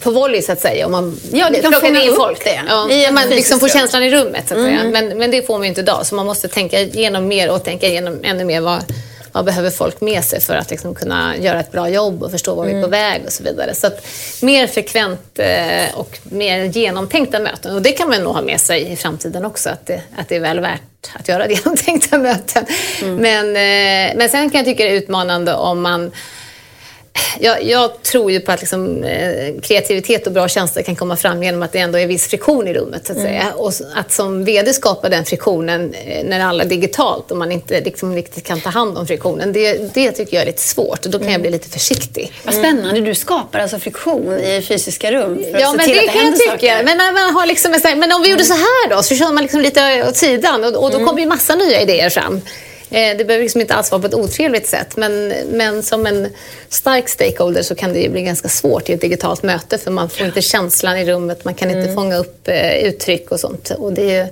på volley så att säga. Om man ja, kan fånga in folk det. Ja, man liksom får känslan i rummet så att mm. säga. Men, men det får man ju inte idag. Så man måste tänka igenom mer och tänka igenom ännu mer vad, vad behöver folk med sig för att liksom kunna göra ett bra jobb och förstå var mm. vi är på mm. väg och så vidare. Så att mer frekvent eh, och mer genomtänkta möten. Och det kan man nog ha med sig i framtiden också, att det, att det är väl värt att göra genomtänkta möten. Mm. Men, eh, men sen kan jag tycka det är utmanande om man jag, jag, tror ju på att liksom, eh, kreativitet och bra tjänster kan komma fram genom att det ändå är viss friktion i rummet. Så att, mm. Och att som VD skapa den friktionen eh, när alla är digitalt och man inte liksom, riktigt kan ta hand om friktionen, det, det tycker jag är lite svårt och då kan mm. jag bli lite försiktig. Vad spännande, du skapar alltså friktion i fysiska rum för att ja, se men till det att det kan jag tycka. Men, man har liksom, men om vi gjorde så här då, så kör man liksom lite åt sidan och, och då mm. kommer ju massa nya idéer fram. Eh, det behöver liksom inte alls vara på ett otrevligt sätt, men, men som en stark stakeholder så kan det ju bli ganska svårt i ett digitalt möte för man får inte känslan i rummet, man kan inte mm. fånga upp eh, uttryck och sånt. Och det,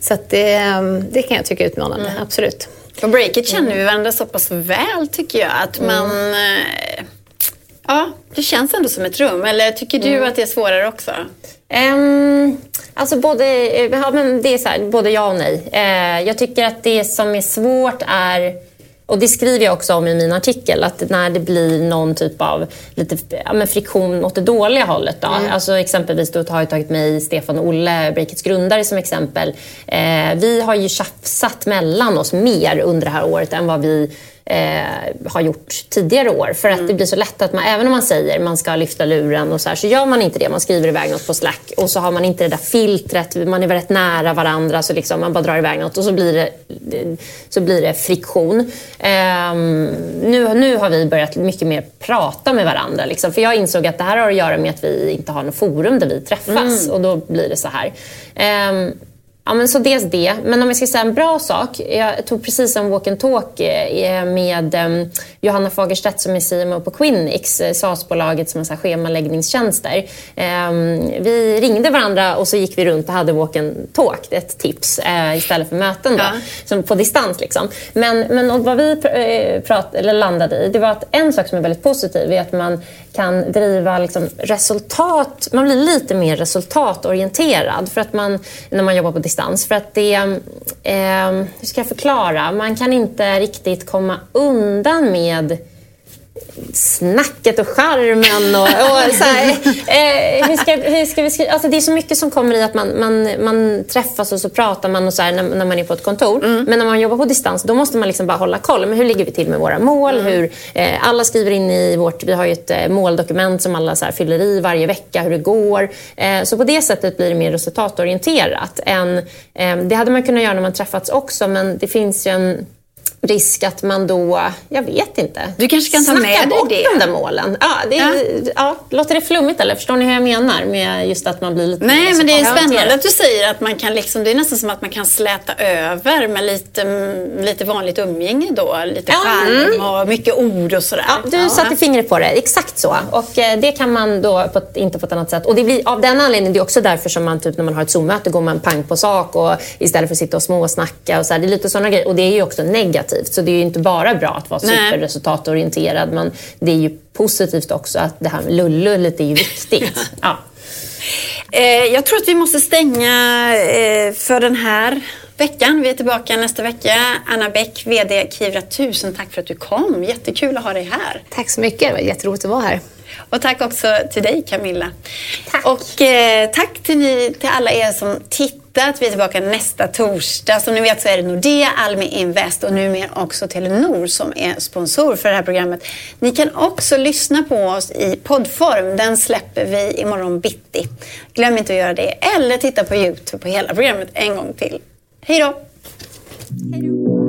så det, mm, det kan jag tycka är utmanande, mm. absolut. På Breakit känner vi mm. varandra så pass väl tycker jag att man mm. Ja, det känns ändå som ett rum. Eller tycker du mm. att det är svårare också? Um, alltså både, ja, men det är så här, både ja och nej. Uh, jag tycker att det som är svårt är och det skriver jag också om i min artikel, att när det blir någon typ av lite, ja, friktion åt det dåliga hållet. Då. Mm. Alltså exempelvis då har jag tagit med Stefan och Olle, Breakits grundare som exempel. Eh, vi har ju tjafsat mellan oss mer under det här året än vad vi eh, har gjort tidigare år. För att mm. det blir så lätt att man, även om man säger man ska lyfta luren och så här, så gör man inte det. Man skriver iväg något på Slack och så har man inte det där filtret. Man är väldigt nära varandra så liksom man bara drar iväg något och så blir det, så blir det friktion. Eh, nu, nu har vi börjat mycket mer prata med varandra. Liksom, för jag insåg att det här har att göra med att vi inte har något forum där vi träffas mm. och då blir det så här. Eh, Ja, men så dels det. Men om jag ska säga en bra sak. Jag tog precis en walk and talk eh, med ehm, Johanna Fagerstedt som är CMO på Quinix, eh, SAS-bolaget som har schemaläggningstjänster. Ehm, vi ringde varandra och så gick vi runt och hade walk and talk, ett tips, eh, istället för möten då, ja. som på distans. Liksom. Men, men vad vi prat, eller landade i, det var att en sak som är väldigt positiv är att man kan driva liksom resultat, man blir lite mer resultatorienterad för att man, när man jobbar på distans. För att det, eh, hur ska jag förklara, man kan inte riktigt komma undan med snacket och charmen och, och så här, eh, hur, ska, hur ska vi skriva? Alltså det är så mycket som kommer i att man, man, man träffas och så pratar man och så här, när, när, man är på ett kontor. Mm. Men när man jobbar på distans då måste man liksom bara hålla koll. Men hur ligger vi till med våra mål? Mm. Hur, eh, alla skriver in i vårt, vi har ju ett eh, måldokument som alla så här, fyller i varje vecka hur det går. Eh, så på det sättet blir det mer resultatorienterat. Än, eh, det hade man kunnat göra när man träffats också men det finns ju en risk att man då, jag vet inte, du kanske kan ta med bort det. de där målen. Ja, det, ja. Ja, låter det flummigt eller? Förstår ni hur jag menar med just att man blir lite Nej, men det är spännande att du säger att man kan liksom, det är nästan som att man kan släta över med lite, lite vanligt umgänge då. Lite ja. skärm mm. och mycket ord och sådär. Ja, du ja. satte fingret på det, exakt så. Och eh, det kan man då på inte på ett annat sätt. Och det blir, av den anledningen, det är också därför som man typ när man har ett Zoom-möte går man pang på sak och istället för att sitta och småsnacka och så här, Det är lite sådana grejer. Och det är ju också negativt negativt. Så det är inte bara bra att vara superresultatorienterad men det är ju positivt också att det här med lullu lite är ju viktigt. ja. Eh, jag tror att vi måste stänga eh, för den här veckan. Vi är tillbaka nästa vecka. Anna Bäck, VD Kivra, tusen tack för att du kom. Jättekul att ha dig här. Tack så mycket. Det var jätteroligt att vara här. Och tack också till dig Camilla. Tack. Och eh, tack till, ni, till alla er som tittat. Vi är tillbaka nästa torsdag. Som ni vet så är det Nordea, Almi Invest och numera också Telenor som är sponsor för det här programmet. Ni kan också lyssna på oss i poddform. Den släpper vi imorgon bitti. Glöm inte att göra det. Eller titta på Youtube på hela programmet en gång till. Hej då! Hej då!